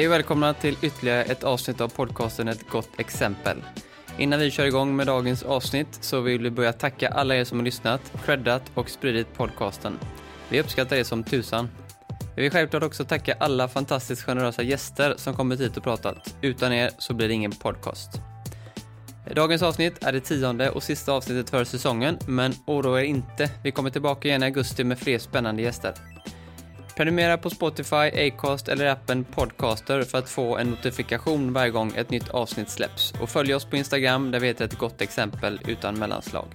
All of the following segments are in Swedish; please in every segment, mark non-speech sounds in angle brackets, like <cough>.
Hej och välkomna till ytterligare ett avsnitt av podcasten Ett gott exempel. Innan vi kör igång med dagens avsnitt så vill vi börja tacka alla er som har lyssnat, creddat och spridit podcasten. Vi uppskattar er som tusan. Vi vill självklart också tacka alla fantastiskt generösa gäster som kommit hit och pratat. Utan er så blir det ingen podcast. Dagens avsnitt är det tionde och sista avsnittet för säsongen, men oroa er inte. Vi kommer tillbaka igen i augusti med fler spännande gäster. Prenumerera på Spotify, Acast eller appen Podcaster för att få en notifikation varje gång ett nytt avsnitt släpps. Och följ oss på Instagram där vi heter ett gott exempel utan mellanslag.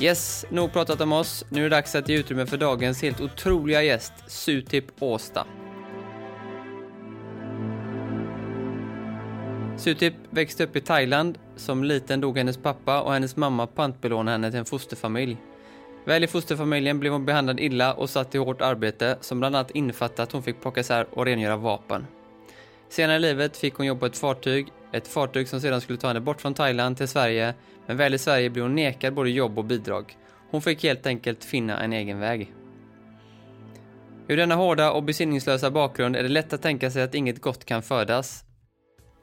Yes, nog pratat om oss. Nu är det dags att ge utrymme för dagens helt otroliga gäst, Sutip Åsta. Sutip växte upp i Thailand. Som liten dog hennes pappa och hennes mamma pantbelånade henne till en fosterfamilj. Väl i fosterfamiljen blev hon behandlad illa och satt i hårt arbete som bland annat innefattade att hon fick plocka isär och rengöra vapen. Senare i livet fick hon jobba på ett fartyg, ett fartyg som sedan skulle ta henne bort från Thailand till Sverige, men väl i Sverige blev hon nekad både jobb och bidrag. Hon fick helt enkelt finna en egen väg. Ur denna hårda och besinningslösa bakgrund är det lätt att tänka sig att inget gott kan födas.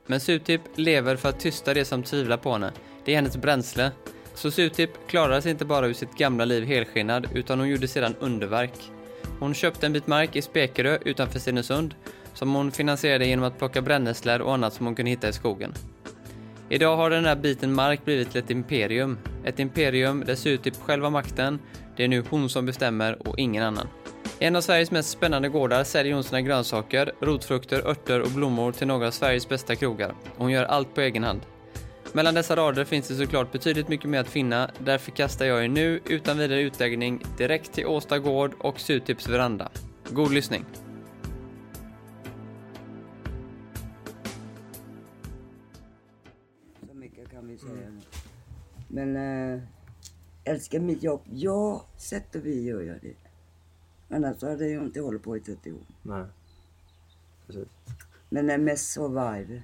Men Sutip lever för att tysta det som tvivlar på henne. Det är hennes bränsle. Så Sutip klarade sig inte bara ur sitt gamla liv helskinnad, utan hon gjorde sedan underverk. Hon köpte en bit mark i Spekerö utanför Stenungsund, som hon finansierade genom att plocka brännässlor och annat som hon kunde hitta i skogen. Idag har den här biten mark blivit till ett imperium. Ett imperium där Sutip själv har makten, det är nu hon som bestämmer och ingen annan. I en av Sveriges mest spännande gårdar säljer hon sina grönsaker, rotfrukter, örter och blommor till några av Sveriges bästa krogar. Hon gör allt på egen hand. Mellan dessa rader finns det såklart betydligt mycket mer att finna, därför kastar jag er nu utan vidare utläggning direkt till Åsta Gård och Sutips veranda. God lyssning! Så mycket kan vi säga. Men äh, älskar mitt jobb? Ja, sätt och vis gör jag det. Annars hade jag inte hållit på i 30 år. Nej. Precis. Men det är mest survive.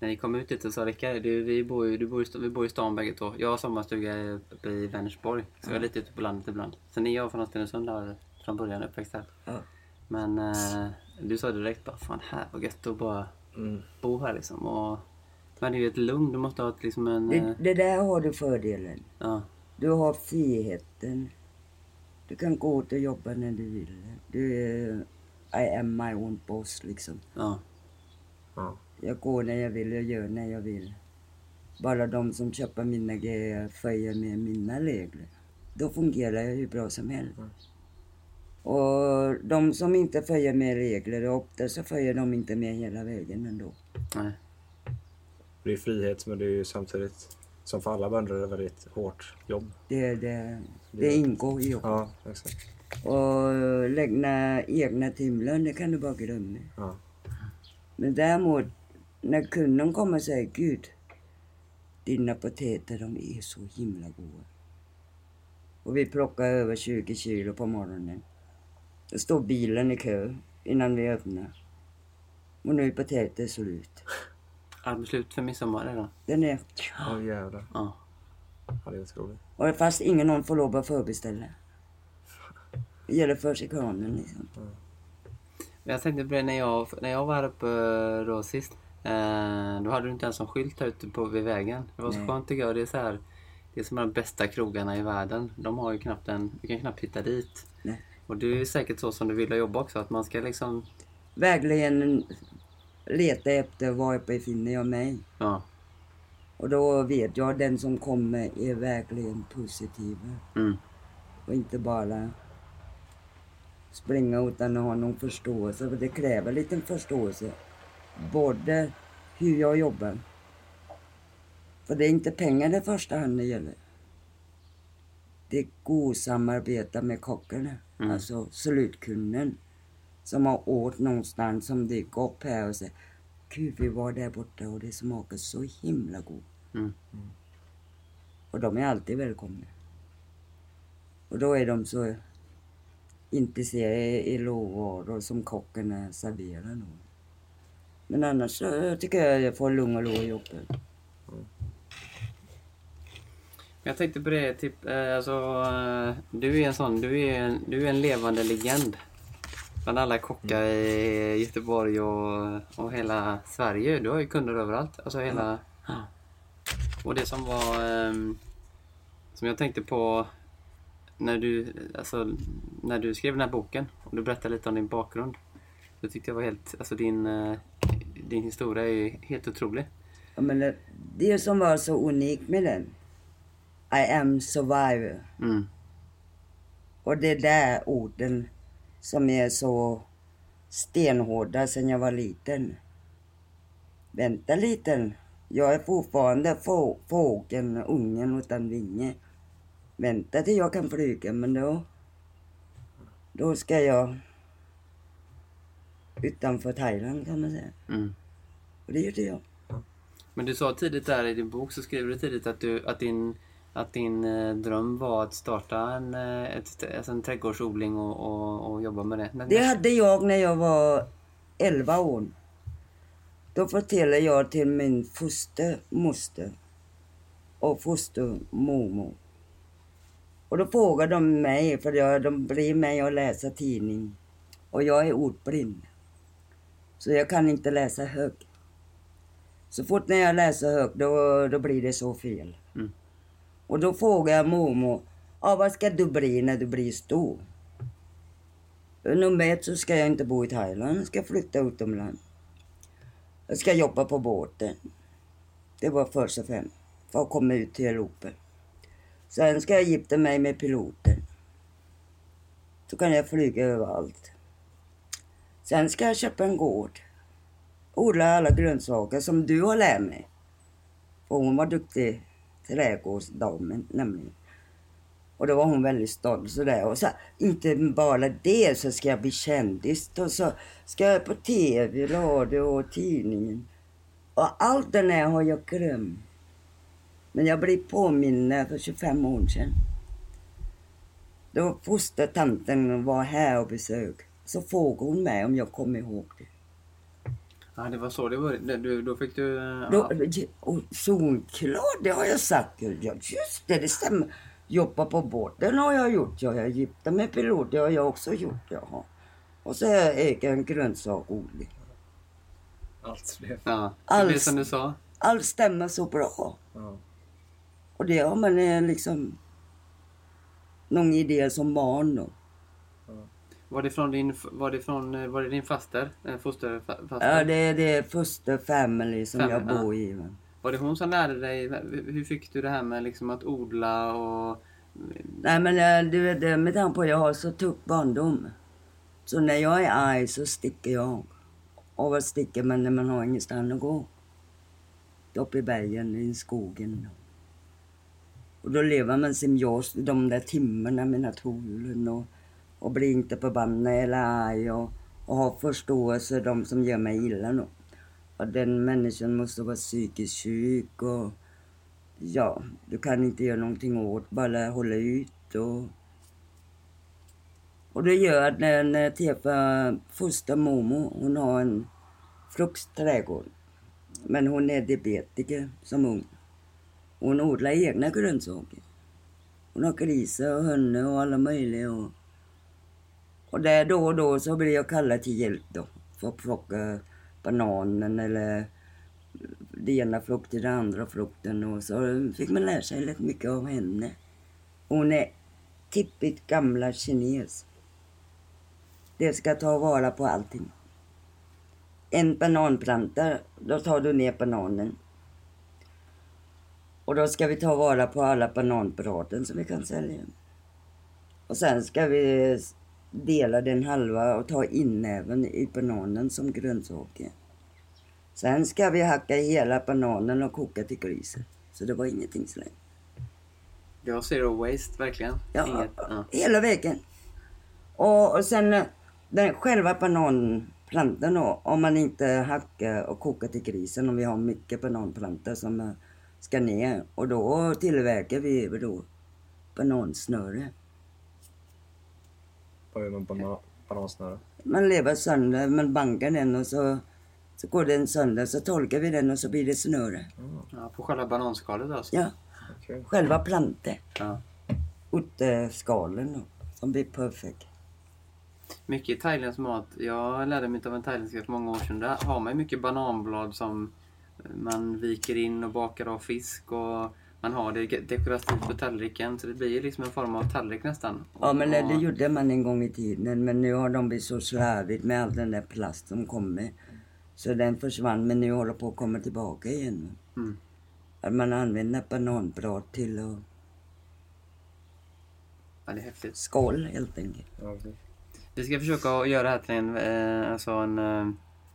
När ni kom ut dit och sa Rickard, du, vi, bor ju, du bor vi bor i stan bägge två. Jag har sommarstuga uppe i Vänersborg, så jag är lite ute på landet ibland. Sen är jag från Stenungsund där, från början uppväxt här. Ja. Men eh, du sa direkt bara, fan här var gött att bara Mm. bo här liksom. Och, men det är ju ett lugn, du måste ha ett, liksom en... eh, Det, det där har du fördelen. ja, Du har friheten. Du kan gå ut och jobba när du vill. Du är I am my own boss liksom. ja, Ja. Jag går när jag vill, jag gör när jag vill. Bara de som köper mina grejer följer med mina regler. Då fungerar jag hur bra som helst. Mm. Och de som inte följer med regler, ofta så följer de inte med hela vägen ändå. nej. Det är frihet men det är ju samtidigt, som för alla bönder, det väldigt hårt jobb. Det, det, det ingår i jobbet. Ja, exakt. Och lägga egna timlön, det kan du bara glömma. Ja. Men däremot, när kunden kommer och säger Gud, dina potäter de är så himla goda. Och vi plockar över 20 kilo på morgonen. Då står bilen i kö innan vi öppnar. Och nu är potäter slut. <laughs> Är det slut för midsommar redan? Den är... Åh jävlar. Ja. Ja, det är otroligt. Och fast ingen någon får lov att förbeställa. Det gäller för sig kranen liksom. Men Jag tänkte på det när jag, när jag var uppe då sist. Eh, då hade du inte ens en skylt här ute på, vid vägen. Det var så Nej. skönt tycker jag. Det är så här, det är som de bästa krogarna i världen. De har ju knappt en, du kan knappt hitta dit. Nej. Och det är säkert så som du vill jobba också. Att man ska liksom, Verkligen leta efter var befinner jag mig. ja. Och då vet jag den som kommer är verkligen positiv. Mm, Och inte bara springa utan att ha någon förståelse. För det kräver lite förståelse. Både hur jag jobbar. För det är inte pengar i första hand det gäller. Det är god samarbete med kockarna. Mm. Alltså slutkunden. Som har åt någonstans som dyker upp här och säger Gud vi var där borta och det smakar så himla gott. mm, Och de är alltid välkomna. Och då är de så intresserade i råvaror som kockarna serverar. Då. Men annars så tycker jag jag får lugn och ro i jobbet. Jag tänkte på det, typ, eh, alltså, eh, du är en sån, du är en, du är en levande legend. Bland alla kockar i Göteborg och, och hela Sverige. Du har ju kunder överallt. Alltså hela... Och det som var... ehm, som jag tänkte på när du, alltså, när du skrev den här boken och du berättade lite om din bakgrund. Det tyckte jag var helt... Alltså din, eh, din historia är helt otrolig. Ja, men det, det som var så unikt med den. I am survivor. Mm. Och det är där orden som är så stenhårda sedan jag var liten. Vänta liten. Jag är fortfarande få, fågeln, ungen utan vinge. Vänta till jag kan flyga, men då... Då ska jag utanför Thailand kan man säga. Mm. Och det gjorde jag. Men du sa tidigt där i din bok så skrev du tidigt att, du, att din, att din eh, dröm var att starta en, eh, ett, alltså en trädgårdsodling och, och, och jobba med det. Men, Det hade jag när jag var 11 år. Då förtällde jag till min fostermoster och fostermormor. Och då frågade de mig, för jag, de blir mig att läsa tidning. Och jag är ordblind. Så jag kan inte läsa högt. Så fort när jag läser högt, då, då blir det så fel. Mm. Och då frågar jag mormor, ah, vad ska du bli när du blir stor? Nummer ett så ska jag inte bo i Thailand, jag ska flytta utomlands. Jag ska jobba på båten. Det var först och främst, för att komma ut till Europa. Sen ska jag gifta mig med piloten. Så kan jag flyga överallt. Sen ska jag köpa en gård. Odla alla grönsaker som du har lärt mig. För hon var duktig trädgårdsdamen nämligen. Och då var hon väldigt stolt sådär. Och så inte bara det så ska jag bli kändis. Och så ska jag på tv, radio och tidningen. Och allt det där har jag glömt. Men jag blev påminna för 25 år sedan. Då fostertanten var här och besök. Så frågade hon mig om jag kom ihåg det. Ja, det var så det var. Det- Du, då fick du... Då, Ja. och solklart, det har jag sagt. Ja, just det, det stämmer. Jobba på båten har jag gjort. Jag är gifta med pilot, det har jag också gjort. Jaha. Och så har jag egen grönsakodling. Allt blev... Ja, det blir Alls. som du sa. Allt stämmer så bra. Ja. Och det har man eh, liksom någon idé som barn då. Var det från din, var det från, eh, var det din faster? En fosterfaster? Ja, det är det första family som jag Family, ja. bor i. va. Var det hon som lärde dig? Hur fick du det här med liksom att odla och... Nej men eh, du vet, eh, med tanke på att jag har så tuff barndom. Så när jag är arg så sticker jag. Och vad sticker man när man har ingenstans att gå? Upp i bergen, i skogen. Och då lever man som jag, de där timmarna med naturen och, och blir inte förbannad eller arg och, och har förståelse de som gör mig illa. nu. Och den människan måste vara psykiskt sjuk och ja, du kan inte göra någonting åt, bara hålla ut och... Och det gör att när, när jag träffar fostermormor, hon har en fruktträdgård. Men hon är diabetiker som ung. Hon odlar egna grönsaker. Hon har grisar och hönor och alla möjliga. Och, och där då och då så blir jag kallad till hjälp då. För att plocka bananen eller det ena frukten till den andra frukten. Och så fick man lära sig rätt mycket av henne. Hon är tippigt gamla kines. Det ska ta vara på allting. En bananplanta, då tar du ner bananen. Och då ska vi ta vara på alla bananbraden som vi kan sälja. Och sen ska vi dela den halva och ta inäven i bananen som grönsaker. Sen ska vi hacka hela bananen och koka till grisen. Så det var ingenting slängt. Det var zero waste, verkligen. Ja, Inget, ja. hela vägen. Och, och sen eh, den, själva bananplantan då, om man inte hackar och kokar till grisen, om vi har mycket bananplantor som eh, ska ner. Och då tillverkar vi då banansnöre. På bana- banansnöre? Man lever sönder, man bankar den och så, så går den sönder, så torkar vi den och så blir det snöre. Ja, på själva bananskalet alltså? Ja, Okej. själva plantor. Ja. Utteskalen då, som blir perfekt. Mycket thailändsk mat. Jag lärde mig av en thailändska för många år sedan. Där har man mycket bananblad som man viker in och bakar av fisk och man har det dekorativt på tallriken. Så det blir liksom en form av tallrik nästan. Ja, men det, gjorde man en gång i tiden. Men nu har de blivit så slarvigt med all den där plast som kommer. Så den försvann, men nu håller på att komma tillbaka igen. Mm. Att man använder bananblad till att Ja, det är häftigt. skål helt enkelt. Ja. Vi ska försöka göra det här till en, eh, alltså en eh,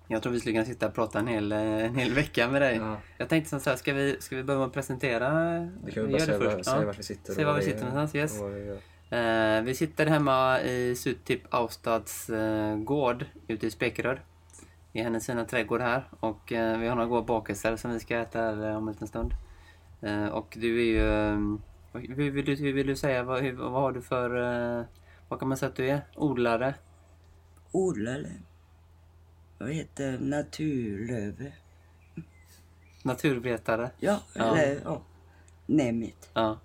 jag tror vi skulle kunna sitta och prata en hel, eh, en hel vecka med dig. Ja. Jag tänkte som så här, ska vi, ska vi börja med att presentera? Vi kan gör bara säga, var, Ja. säga vart vi sitter. Se och var vi det sitter någonstans, yes. vi. Eh, vi sitter hemma i Sudtip Austads eh, gård ute i Spekeröd. I hennes fina trädgård här. Och eh, vi har några goda bakelser som vi ska äta här om en liten stund. Och du är ju... Eh, hur, vill du, hur vill du säga? Vad, hur, vad har du för... Vad kan man säga att du är? Odlare? Odlare. Vad heter naturlöve? Naturvetare? Ja, Ja. eller ja. Name it. Ja.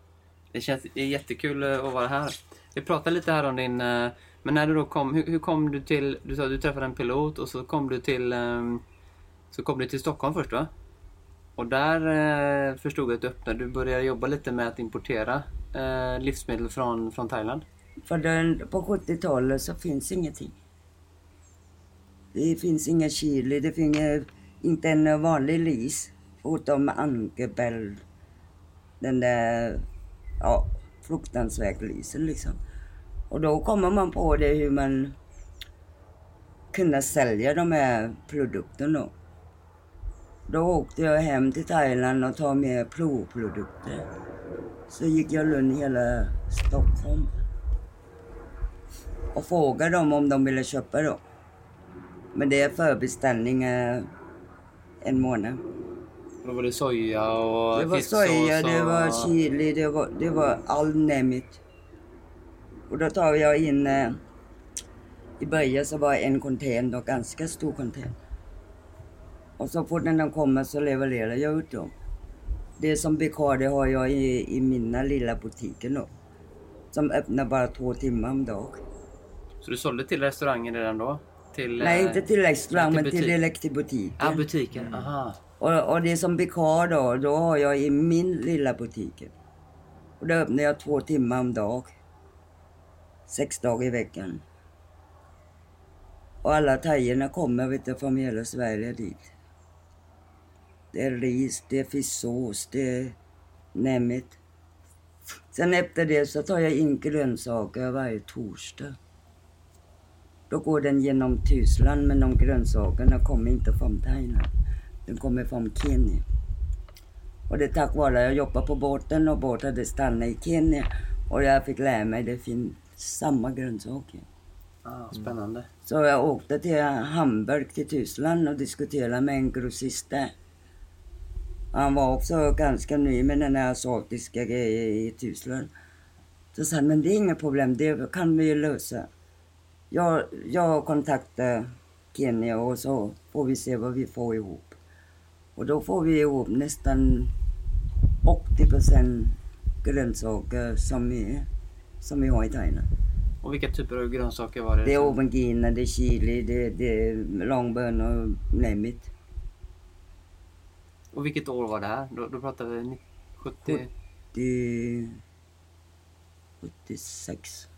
Det känns det är jättekul eh, att vara här. Vi pratade lite här om din... eh, Men när du då kom, hur, hur kom du till... Du sa att du träffade en pilot och så kom du till... ehm, Så kom du till Stockholm först va? Och där eh, förstod jag att du öppnade, du började jobba lite med att importera eh, livsmedel från, från Thailand. För den, på 70-talet så finns ingenting. Det finns inga chili, det finns inte en vanlig ris. Utom ankebell. Den där, ja, fruktansvärt lisen liksom. Och då kommer man på det hur man kunde sälja de här produkterna. Då. Åkte jag hem till Thailand och tog med provprodukter. Så gick jag runt hela Stockholm och frågade dem om de ville köpa dem. Men det är förbeställning eh, en månad. Då var det soja och Det var soja, det och- var chili, det var, det var all nämligt. Och då tar jag in, eh, i början så var en container, ganska stor container. Och så fort den kommer så levererar jag ut dem. Det som blir kvar det har jag i, i mina lilla butiken då. Som öppnar bara två timmar om dagen. Så du sålde till restaurangen redan då? Till, Nej, eh, inte till restaurang, till men till butik. direkt till butiken. Ja, butiken. Aha. Och, och det som blir kvar då, då har jag i min lilla butik. Och då öppnar jag två timmar om dag. Sex dagar i veckan. Och alla thaierna kommer vet du, från hela Sverige dit. Det är ris, det är fisksås, det är nämligt. Sen efter det så tar jag in grönsaker varje torsdag. Då går den genom Tyskland men de grönsakerna kommer inte från Thailand. Den kommer från Kenya. Och det är tack vare att jag jobbar på båten och båten hade stannat i Kenya. Och jag fick lära mig att det finns samma grönsaker. Ah, spännande. Så jag åkte till Hamburg till Tyskland och diskuterade med en grossist där. Han var också ganska ny med den här asiatiska grejen i Tyskland. Så sa han, men det är inga problem, det kan vi ju lösa. Jag, jag kontaktar Kenya och så får vi se vad vi får ihop. Och då får vi ihop nästan 80 procent grönsaker som, är, som vi har i Thailand. Och vilka typer av grönsaker var det? Det är aubergine, det är chili, det, det är långbönor, name it. Och vilket år var det här? Då, då pratar vi ni- 70... Det... 76.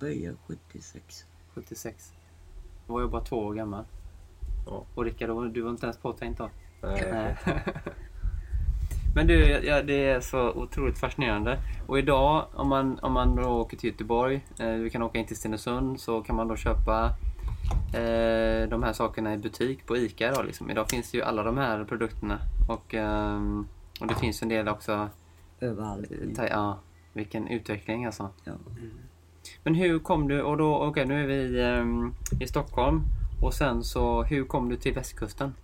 Börjar 76. 76. Då var jag bara två år gammal. Ja. Och Rickard, du var inte ens påtänkt då? Nej, Nej. <laughs> Men du, ja, det är så otroligt fascinerande. Och idag om man, om man då åker till Göteborg, eh, vi kan åka in till Stenungsund, så kan man då köpa eh, de här sakerna i butik på ICA. Då, liksom. Idag finns ju alla de här produkterna. Och, ehm, och det finns en del också. Överallt. eh, ta- Ja, vilken utveckling alltså. Ja. Men hur kom du, och då, okej nu är vi um, i Stockholm. Och sen så, hur kom du till västkusten?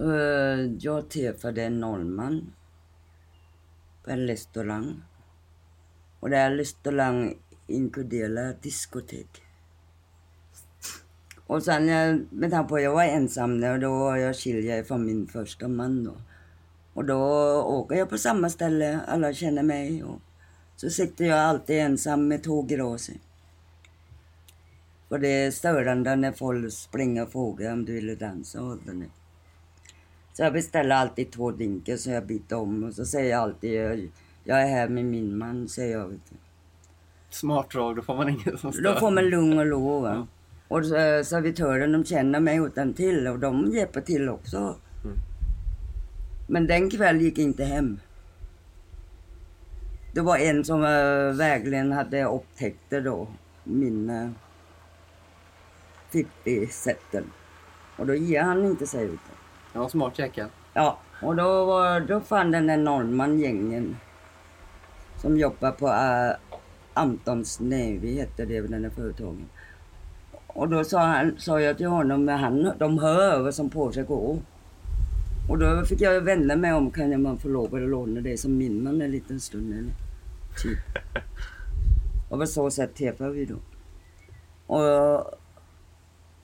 Uh, Jag träffade en norrman på en restaurang. Och den här restaurangen inkluderar diskotek. Och sen, jag... med tanke på att jag var ensam där, och då jag skiljer från min första man då. Och då åker jag på samma ställe, alla känner mig. Och så sitter jag alltid ensam med två glas. För det är störande när folk springer och frågar om du vill dansa och. Så jag beställer alltid två drinkar så jag byter om och så säger jag alltid jag, jag är här med min man, säger jag. Smart drag, då får man ingen som Då stör. får man lugn och ro. Va? Och så, servitören de känner mig utan till och de hjälper till också. Mm. Men den kväll gick inte hem. Det var en som uh, verkligen hade upptäckt det då, min uh, sätten Och då ger han inte sig ut. Ja, smart jäkel. Ja, och då, var, då fann den där norrman-gängen som jobbar på uh, Antons Navy, hette det den där företagen. Och då sa, han, sa jag till honom, men han, de hör vad som på sig går. Och då fick jag vända mig om, kan man få lov att låna det som min man en liten stund eller? Typ. <laughs> Och på så sätt träffade vi då. Och,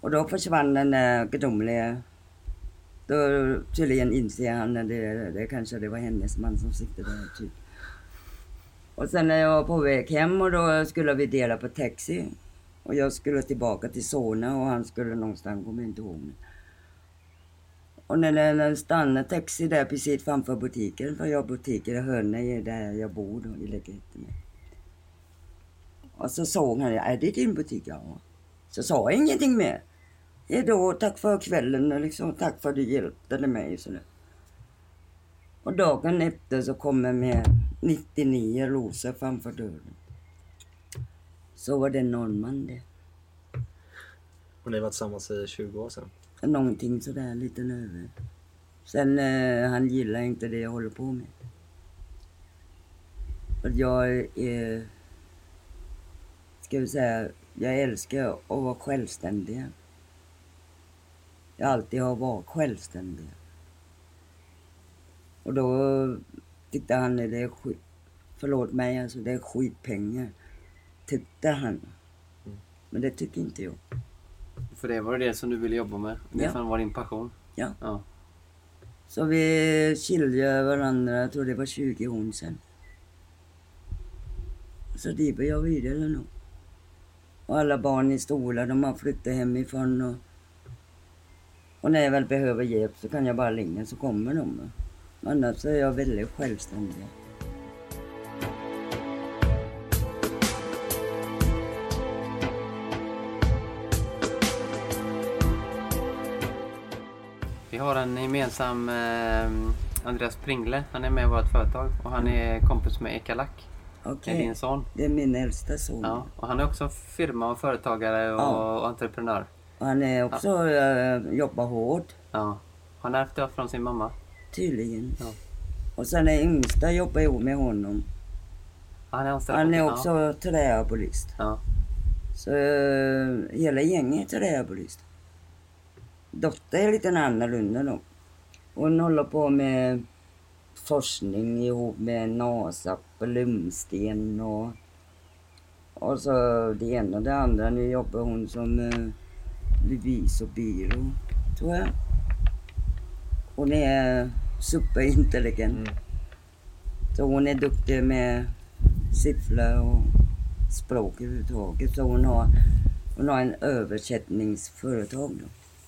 och då försvann den där gudomliga då tydligen inser han att det, det kanske det var hennes man som sitter där typ. Och sen när jag var på väg hem och då skulle vi dela på taxi. Och jag skulle tillbaka till Solna och han skulle någonstans, kommer inte ihåg. nu. Och när den stannade taxi där precis framför butiken, för jag har butiker i Hönne, där jag bor då, i lägenheten. Och så såg han, är det din butik? Ja. Så sa jag ingenting mer. Hej då, tack för kvällen och liksom, tack för att du hjälpte mig. Så. Och dagen efter så kommer med 99 rosor framför dörren. Så var det norrman det. Och ni varit tillsammans i 20 år sedan. Någonting sådär lite över. Sen eh, han gillar inte det jag håller på med. För jag är, ska vi säga, jag älskar att vara självständig. Jag alltid har varit självständig. Och då tyckte han att det är skit, förlåt mig alltså, det är skitpengar. Tyckte han. Men det tycker inte jag. För det var det som du ville jobba med. Det Ja. var din passion. Ja. Ja. Så vi skilde varandra, jag tror det var 20 år sedan. Så det var jag vidare nu. Och alla barn i stora, de har flyttat hemifrån och, och när jag väl behöver hjälp så kan jag bara ringa så kommer de. Annars är jag väldigt självständig. Vi har en gemensam eh, Andreas Pringle. Han är med i vårt företag och han är kompis med Eka Lack. Det Okej, är din son. det är min äldsta son. Ja, och han är också firma och företagare och, Ja. och entreprenör. Han är också, eh, jobbar hårt, Ja. Han har ärvt det från sin mamma. tydligen. Ja. Och sen är yngsta jobbar ihop med honom. Han är anställd Han är också träarborist. Ja. Så eh, hela gänget är träarborist. Dotter är lite annorlunda då. Hon håller på med forskning ihop med NASA på Lumsten och, och så det ena och det andra. Nu jobbar hon som revisorbyrå, tror jag. Hon är superintelligent. Mm. Så hon är duktig med siffror och språk överhuvudtaget. Så hon har, hon har en översättningsföretag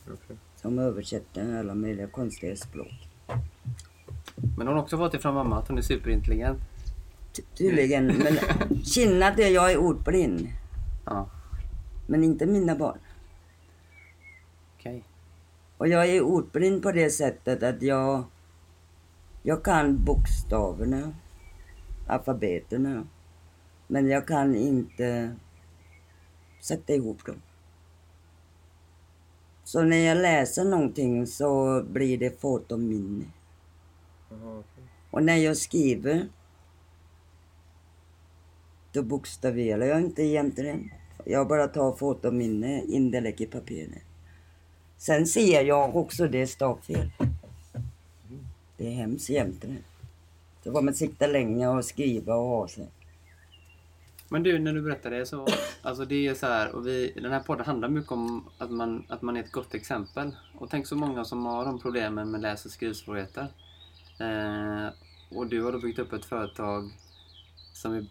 då, Okej. som översätter alla möjliga konstiga språk. Men hon har också fått det från mamma att hon är superintelligent. Ty- Tydligen. Men <laughs> är att jag är ordblind. Ja. Men inte mina barn. Och jag är ordblind på det sättet att jag, jag kan bokstäverna, alfabeterna. Men jag kan inte sätta ihop dem. Så när jag läser någonting så blir det fotominne. Och när jag skriver då bokstaverar jag inte egentligen. Jag bara tar fotominne, in det lägger i papperet. Sen ser jag också det stavfel. Det är hemskt egentligen. Så får man sitta länge och skriva och ha sig. Men du, när du berättar det så, alltså det är så här, och vi, den här podden handlar mycket om att man, att man är ett gott exempel. Och tänk så många som har de problemen med läs och skrivsvårigheter. Eh, och du har då byggt upp ett företag som är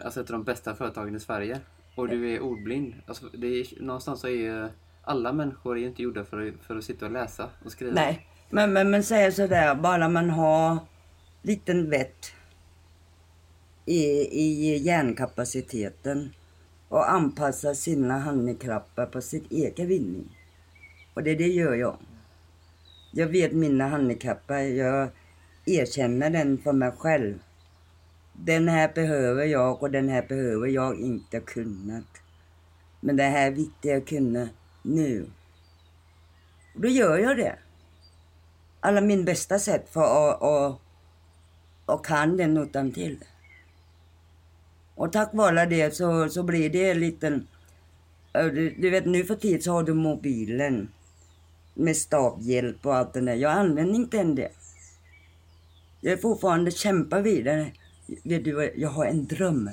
alltså ett av de bästa företagen i Sverige. och du är ordblind. Alltså, det är, någonstans så är ju alla människor är ju inte gjorda för, att- för att sitta och läsa och skriva. Nej, men, men, men säger sådär, bara man har liten vett i, i hjärnkapaciteten och anpassar sina handikapp på sitt egen vinning. Och det, det gör jag. Jag vet mina handikapp, jag erkänner den för mig själv. Den här behöver jag och den här behöver jag inte kunnat. Men det här är viktigt att kunna nu. Och då gör jag det. Alla min bästa sätt för att och, och kan den utan till. Och tack vare det så, så blir det en liten... Du, du vet nu för tiden så har du mobilen med stavhjälp och allt det där. Jag använder inte än det. Jag är fortfarande kämpar vidare. Vet du jag har en dröm.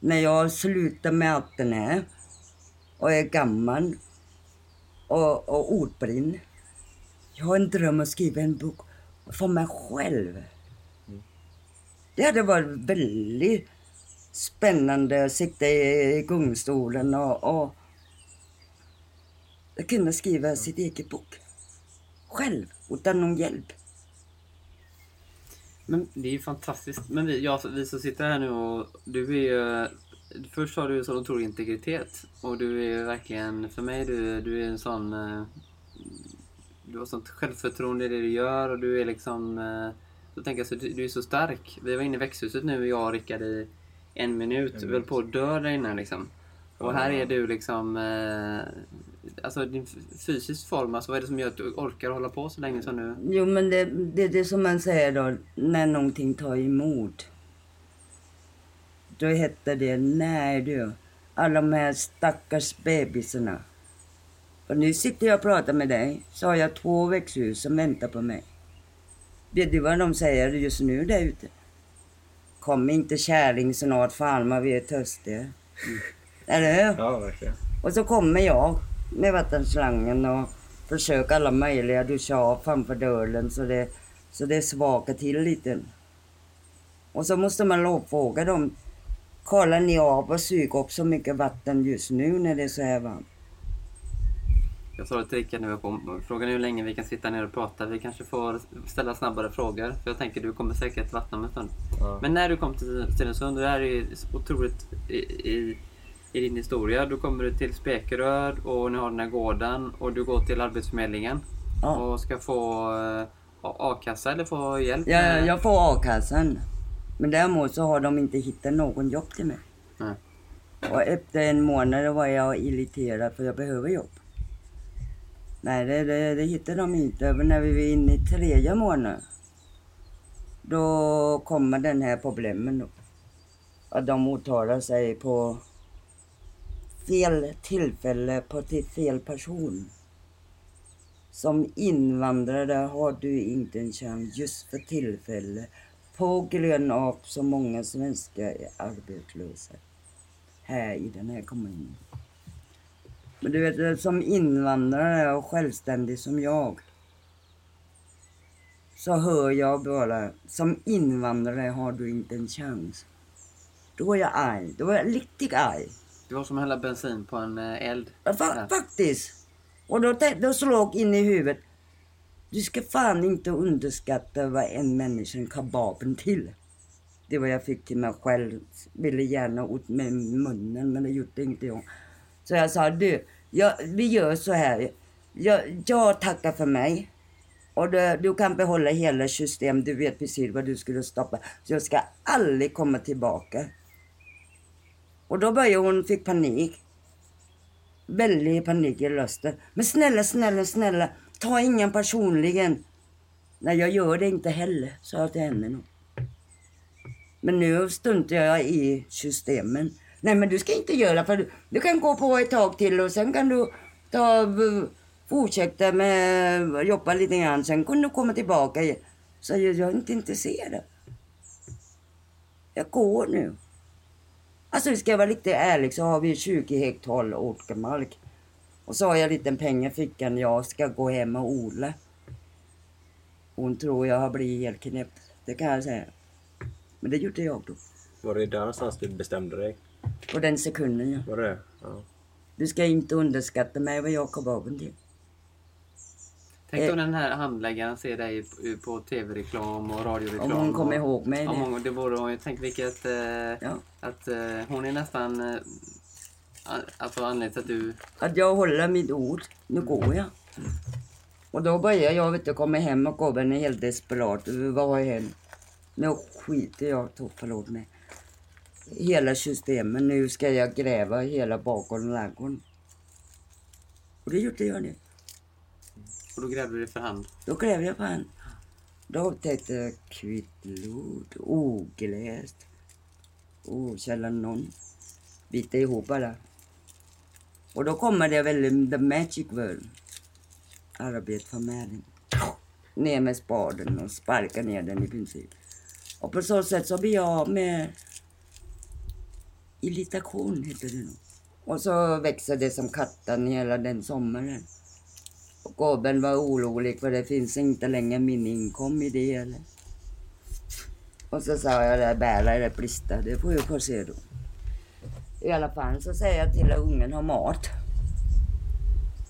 När jag slutar med allt det här och är gammal och, och ordblind. Jag har en dröm att skriva en bok för mig själv. Det hade varit väldigt spännande att sitta i gungstolen och, och kunna skriva sitt eget bok. Själv, utan någon hjälp. Men det är ju fantastiskt. Men vi, ja, vi som sitter här nu och du är ju... Först har du en sån otrolig integritet. Och du är ju verkligen, för mig, du, du är en sån... eh, Du har sånt självförtroende i det du gör och du är liksom... eh, Så tänker jag så, du, du är så stark. Vi var inne i växthuset nu, jag och Rickard i en minut. Vi höll på att dö där inne liksom. Och här är du liksom... eh, Alltså din fysisk form, alltså vad är det som gör att du orkar hålla på så länge som nu? Jo, men det, det är det som man säger då, när någonting tar emot. Då heter det, nej du, alla de här stackars bebisarna. Och nu sitter jag och pratar med dig, så har jag två växthus som väntar på mig. Vet du vad de säger just nu där ute? Kom inte kärring snart, fan vad vi är törstiga. Eller hur? Ja, verkligen. Och så kommer jag med vattenslangen och försöker alla möjliga duscha av framför dörren så det, så det svakar till lite. Och så måste man lovfråga dem. Kollar ni av och suger upp så mycket vatten just nu när det är så här varmt? Jag sa det till Rickard nu, på, frågan är hur länge vi kan sitta ner och prata. Vi kanske får ställa snabbare frågor. För jag tänker du kommer säkert vattna om en stund. Ja. Men när du kom till Stenungsund, det här är ju otroligt i, i, i din historia. Då kommer du till Spekeröd och ni har den här gården och du går till Arbetsförmedlingen. Ja. Och ska få eh, a-kassa eller få hjälp? Med- jag får a-kassan. Men däremot så har de inte hittat någon jobb till mig. Nej. Och efter en månad var jag irriterad för jag behöver jobb. Nej, det, det, det hittade de inte. Men när vi var inne i tredje månaden. Då kommer den här problemen då. Att de uttalar sig på fel tillfälle på till fel person. Som invandrare har du inte en chans just för tillfället på grund av så många svenskar är arbetslösa här i den här kommunen. Men du vet, som invandrare och självständig som jag så hör jag bara, som invandrare har du inte en chans. Då är jag arg. Då är jag riktigt arg. Det var som att hälla bensin på en eh, eld. Ja, fa- faktiskt. Och då, då slog in i huvudet. Du ska fan inte underskatta vad en människa kan vapen till. Det var jag fick till mig själv. Ville gärna ut med munnen men det gjorde inte jag. Så jag sa du, jag, vi gör så här. Jag, jag tackar för mig. Och du, du kan behålla hela systemet. Du vet precis vad du skulle stoppa. Så jag ska aldrig komma tillbaka. Och då började hon, fick panik väldig panik i rösten. Men snälla, snälla, snälla, ta ingen personligen. Nej, jag gör det inte heller, sa jag till henne. nog. Men nu stuntar jag i systemen. Nej, men du ska inte göra för du, du kan gå på ett tag till och sen kan du ta, fortsätta med jobba lite grann. Sen kan du komma tillbaka igen. Så jag, jag är inte intresserad. Jag går nu. Alltså ska jag vara riktigt ärlig så har vi 20 hektar åkermark. Och så har jag lite pengar i fickan. Jag ska gå hem och odla. Hon tror jag har blivit helt knäpp. Det kan jag säga. Men det gjorde jag då. Var det där någonstans du bestämde dig? På den sekunden ja. Var det det? Ja. Du ska inte underskatta mig vad jag kom vapen till. Tänk Eh. om den här handläggaren ser dig på- tv-reklam och radioreklam. Om hon kommer och- ihåg mig. Det. många, det vore hon ju. Tänk vilket... Eh, Ja. Att eh, hon är nästan... Eh, alltså anledningen till att du... Att jag håller mitt ord. Nu går jag. Och då börjar jag vet du, komma hem och gubben är helt desperat. Vad har hänt? Nu skiter jag, tog förlåt mig. Hela systemet. Nu ska jag gräva hela och ladugården. Och det gjorde jag nu. Och då grävde du för hand. Då grävde jag på han. Då upptäckte jag kvittlod, ogläst, okällan någon. Bita ihop alla. Och då kommer det väl the magic word. Arbetsförmedling. Ner med spaden och sparka ner den i princip. Och på så sätt så blir jag av med irritation heter det nog. Och så växer det som katten hela den sommaren. Och gubben var orolig för det finns inte längre min inkom i det heller. Och så sa jag det bära eller det brista, det får jag få se då. I alla fall så säger jag till att ungen har mat.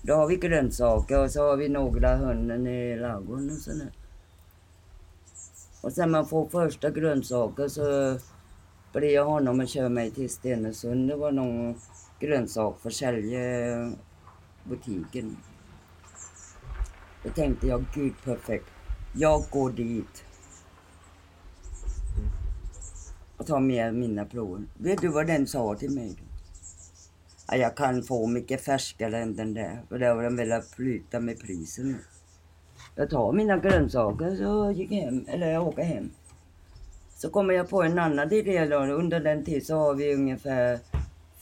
Då har vi grönsaker och så har vi några hönnen i ladugården och sådär. Och sen man får första grönsaker så blir jag honom och kör mig till Stenungsund. Det var någon grönsaksförsäljare butiken. Då tänkte jag, gud perfekt. Jag går dit. Och ta med mina prover. Vet du vad den sa till mig? Att Ja, jag kan få mycket färskare än den där. För det har de velat flytta med priserna. Jag tar mina grönsaker så gick jag hem, eller jag åker hem. Så kommer jag på en annan idé. Under den tiden så har vi ungefär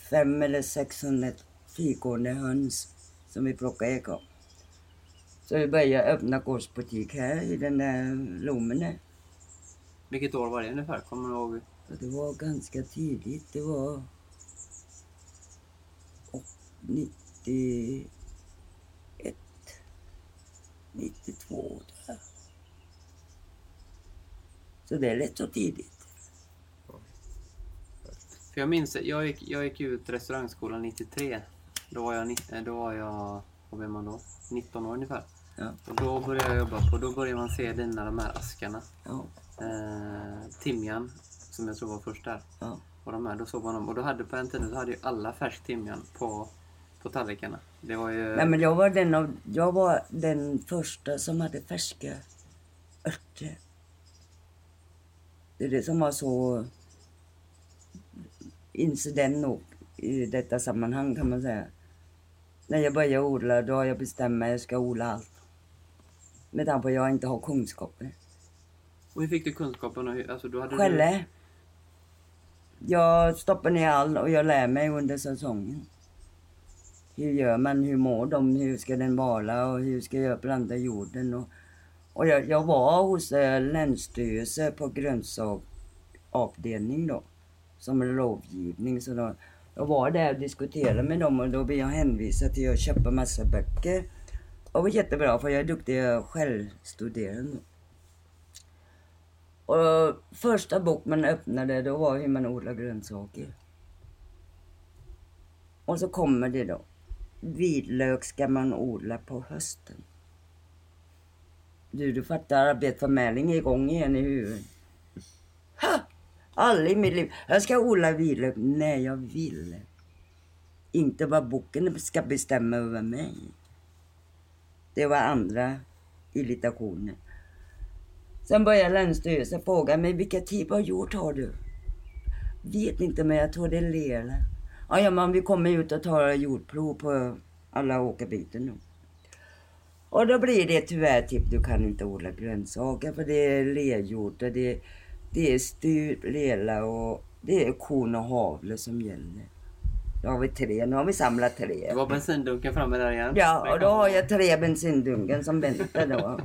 fem eller 600 frigående höns som vi plockar ägg av. Så vi började öppna gårdsbutik här i den där lommen där. Vilket år var det ungefär? Kommer du ihåg? Och det var ganska tidigt. Det var och 91, 92 tror jag. Så det är rätt så tidigt. För jag minns, jag gick, jag gick ut restaurangskolan 93. Då var jag, eh, då var jag, vad blev man då? 19 år ungefär. Ja, Och då började jag jobba på, då började man se dina de här askarna. ja, Eh, timjan, som jag tror var först där. ja. Och de här, då såg man dem. Och då hade på den tiden så hade ju alla färsk timjan på, på tallrikarna. Det var ju... Nej men jag var den av, jag var den första som hade färska örter. Det är det som var så incident nog i detta sammanhang kan man säga. När jag började odla då har jag bestämt mig att jag ska odla allt. Med tanke på att jag inte har kunskaper. Och hur fick du kunskapen? Alltså, då hade du... Skälle. Jag stoppar ner allt och jag lär mig under säsongen. Hur gör man? Hur mår de? Hur ska den vara? Och hur ska jag blanda jorden? Och, och jag, jag var hos eh, Länsstyrelsen på grönsaksavdelning då. Som lovgivning. Så då, jag var där och diskuterade med dem och då blev jag hänvisad till att köpa massa böcker. Och det var jättebra för jag är duktig självstuderande. Och första bok man öppnade då var hur man odlar grönsaker. Och så kommer det då. Vitlök ska man odla på hösten. Du, du fattar arbetsförmedling är igång igen i huvudet. Ha! Aldrig i mitt liv. Jag ska odla vitlök när jag vill. Inte vad boken ska bestämma över mig. Det var andra irritationer. Sen började Länsstyrelsen fråga mig vilka typ av hjort har du? Vet inte men jag tror det är lera. Ja, ja men vi kommer ut och tar jordprov på alla åkerbyten nu. Och då blir det tyvärr typ du kan inte odla grönsaker för det är lerjord och det, det är styr, lela och det är korn och havre som gäller. Då har vi tre, nu har vi samlat tre. Det var bensindunken framme där igen. Ja, och då har jag tre bensindunken som väntar då.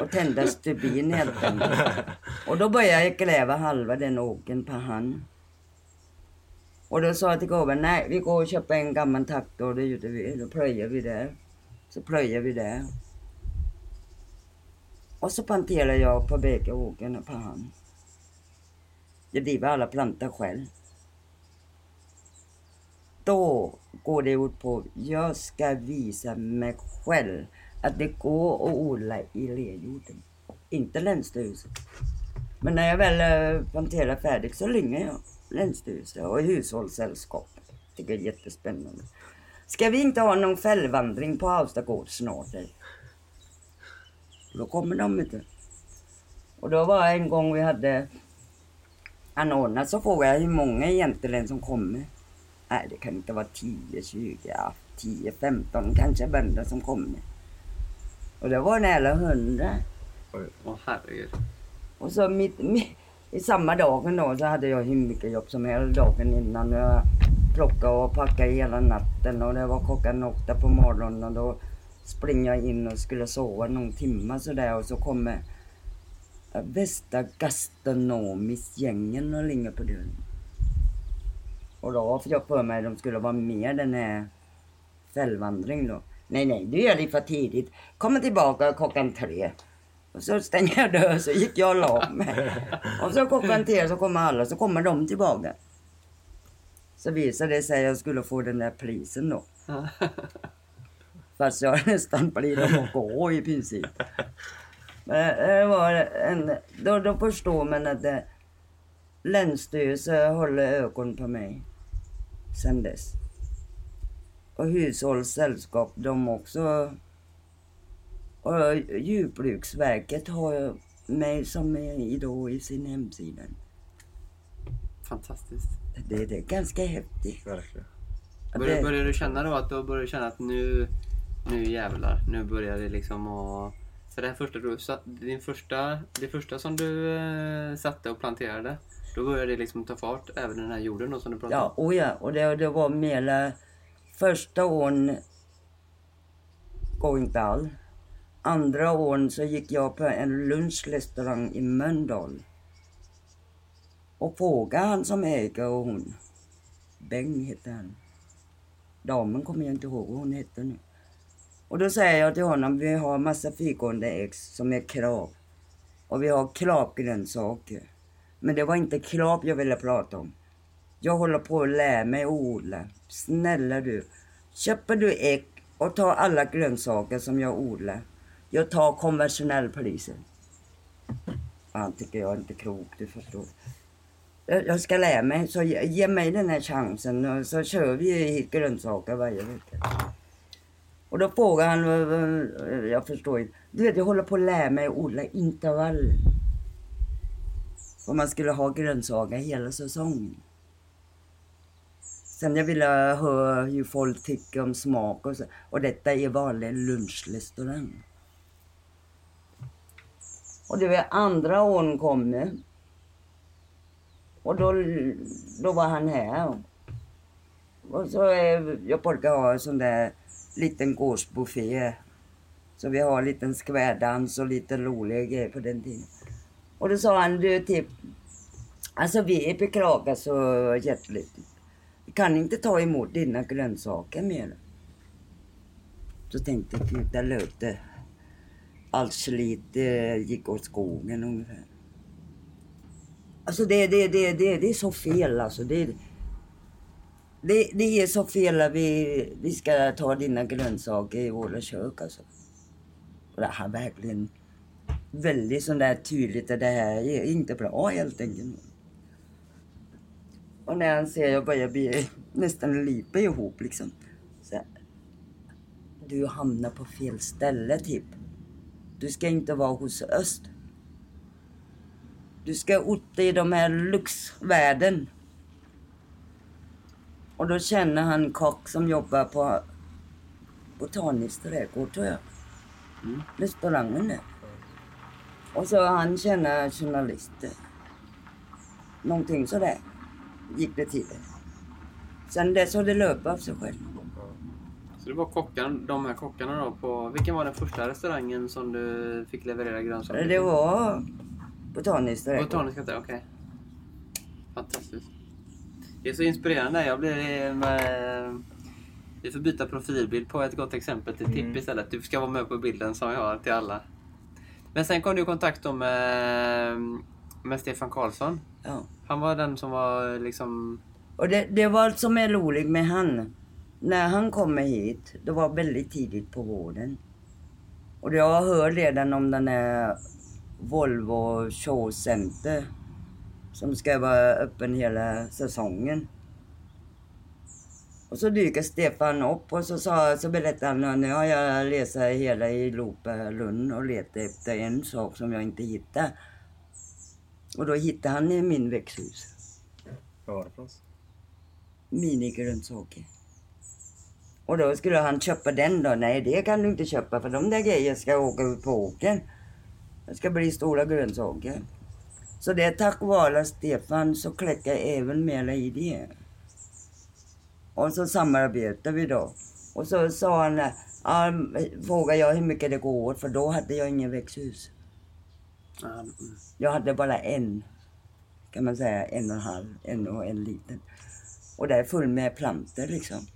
Och tända stubin helt enkelt. Och då började jag gräva halva den åken på hand. Och då sa jag till gubben, nej vi går och köper en gammal traktor, det gjorde vi. Då plöjer vi där. Så plöjer vi där. Och så planterar jag på bägge åkerna på hand. Jag driver alla plantor själv då går det ut på jag ska visa mig själv att det går att odla i lerjorden. Inte Länsstyrelsen. Men när jag väl eh, planterar färdigt så ringer jag Länsstyrelsen och hushållssällskap. Tycker det är jättespännande. Ska vi inte ha någon fällvandring på Avsta snart? eller? Då kommer de inte. Och då var en gång vi hade anordnat så frågade jag hur många egentligen som kommer. Nej, det kan inte vara 10, 20, ja, 10, 15 kanske bönder som kommer. Och det var nära 100. Åh herregud. Och så mitt, mitt, i samma dagen då så hade jag hur mycket jobb som helst dagen innan. Jag plockade och packade hela natten och det var klockan åtta på morgonen och då springer jag in och skulle sova någon timme sådär och så kommer bästa gastronomiskt-gängen och ringer på dörren. Och då fick jag för mig att de skulle vara med den här fällvandring då. Nej, nej, du gör det för tidigt. Kommer tillbaka klockan tre. Och så stänger jag dörren så gick jag och la mig. <laughs> Och så klockan tre så kommer alla, så kommer de tillbaka. Så visade det sig att jag skulle få den där prisen då. <laughs> Fast jag nästan blir dem att gå i princip. <laughs> Men det var en, då, då förstår man att det, Länsstyrelsen håller ögon på mig sen dess. Och hushållssällskap de också. Och Jordbruksverket har mig som är i, då i sin hemsida. Fantastiskt. Det, det är ganska häftigt. Verkligen. Börjar, börjar du känna då att då börjar du känna att nu, nu jävlar, nu börjar det liksom att... För det här första du din första, det första som du eh, satte och planterade, då började det liksom ta fart även den här jorden då som du pratade Ja, och ja, och det, det var mera första åren går inte all. Andra åren så gick jag på en lunchrestaurang i Mölndal. Och frågade han som äger och hon. Beng hette han. Damen kommer jag inte ihåg vad hon hette nu. Och då säger jag till honom, vi har massa fyrgående ex som är krav. Och vi har kravgrönsaker. Men det var inte krav jag ville prata om. Jag håller på att lära mig att odla. Snälla du. Köper du ägg och tar alla grönsaker som jag odlar. Jag tar konventionell priser. Han tycker jag är inte klok, du förstår. Jag ska lära mig, så ge ge mig den här chansen så kör vi hit grönsaker varje vecka. Och då frågar han, jag förstår inte. Du vet, jag håller på att lära mig att odla intervall. Och man skulle ha grönsaker hela säsongen. Sen jag ville höra hur folk tycker om smak och så. Och detta är vanlig lunchrestaurang. Och det var andra åren kommer. Och då, då var han här. Och så är, jag brukar ha en sån där liten gårdsbuffé. Så vi har en liten skvärdans och lite roliga grejer på den tiden. Och då sa han, du typ, alltså vi beklagar så hjärtligt. Vi kan inte ta emot dina grönsaker mer. Så tänkte jag, gud, där lät det. Allt slit eh, gick åt skogen ungefär. Alltså det, det, det, det, det är så fel alltså. Det, det, det är så fel att vi, vi ska ta dina grönsaker i våra kök alltså. Och det här verkligen väldigt sån där tydligt att det här är inte bra helt enkelt. Och när han ser jag börjar bli nästan lipa ihop liksom. Så, här, du hamnar på fel ställe typ. Du ska inte vara hos öst. Du ska ut i de här lyxvärlden. Och då känner han kock som jobbar på Botanisk trädgård tror jag. Mm. Restaurangen där. Och så han känner journalister. Någonting sådär gick det till. Sen dess har det löpt av sig själv. Så det var kockarna, de här kockarna då på... Vilken var den första restaurangen som du fick leverera grönsaker Det var Botanisk trädgård. Botaniska okej. Fantastiskt. Det är så inspirerande. Jag blir... Med... Vi får byta profilbild på ett gott exempel till Tipp Mm. istället. Du ska vara med på bilden som jag har till alla. Men sen kom du i kontakt med, med Stefan Karlsson. Ja. Han var den som var liksom Och det, det var allt som är roligt med han. När han kommer hit, det var väldigt tidigt på våren. Och jag hör redan om den här Volvo Show Center som ska vara öppen hela säsongen. Och så dyker Stefan upp och så, sa, så berättade han nu har jag läst hela i Lund och letat efter en sak som jag inte hittade. Och då hittade han i min växthus. Vad var det för oss? Minigrönsaker. Och då skulle han köpa den då. Nej, det kan du inte köpa för de där grejerna ska åka ut på åkern. Det ska bli stora grönsaker. Så det är tack vare Stefan så kläcker även mer i det. Och så samarbetar vi då. Och så sa han, ja, frågade jag hur mycket det går åt för då hade jag ingen växthus. Mm. Jag hade bara en, kan man säga, en och en halv, en och en liten. Och det är full med plantor liksom.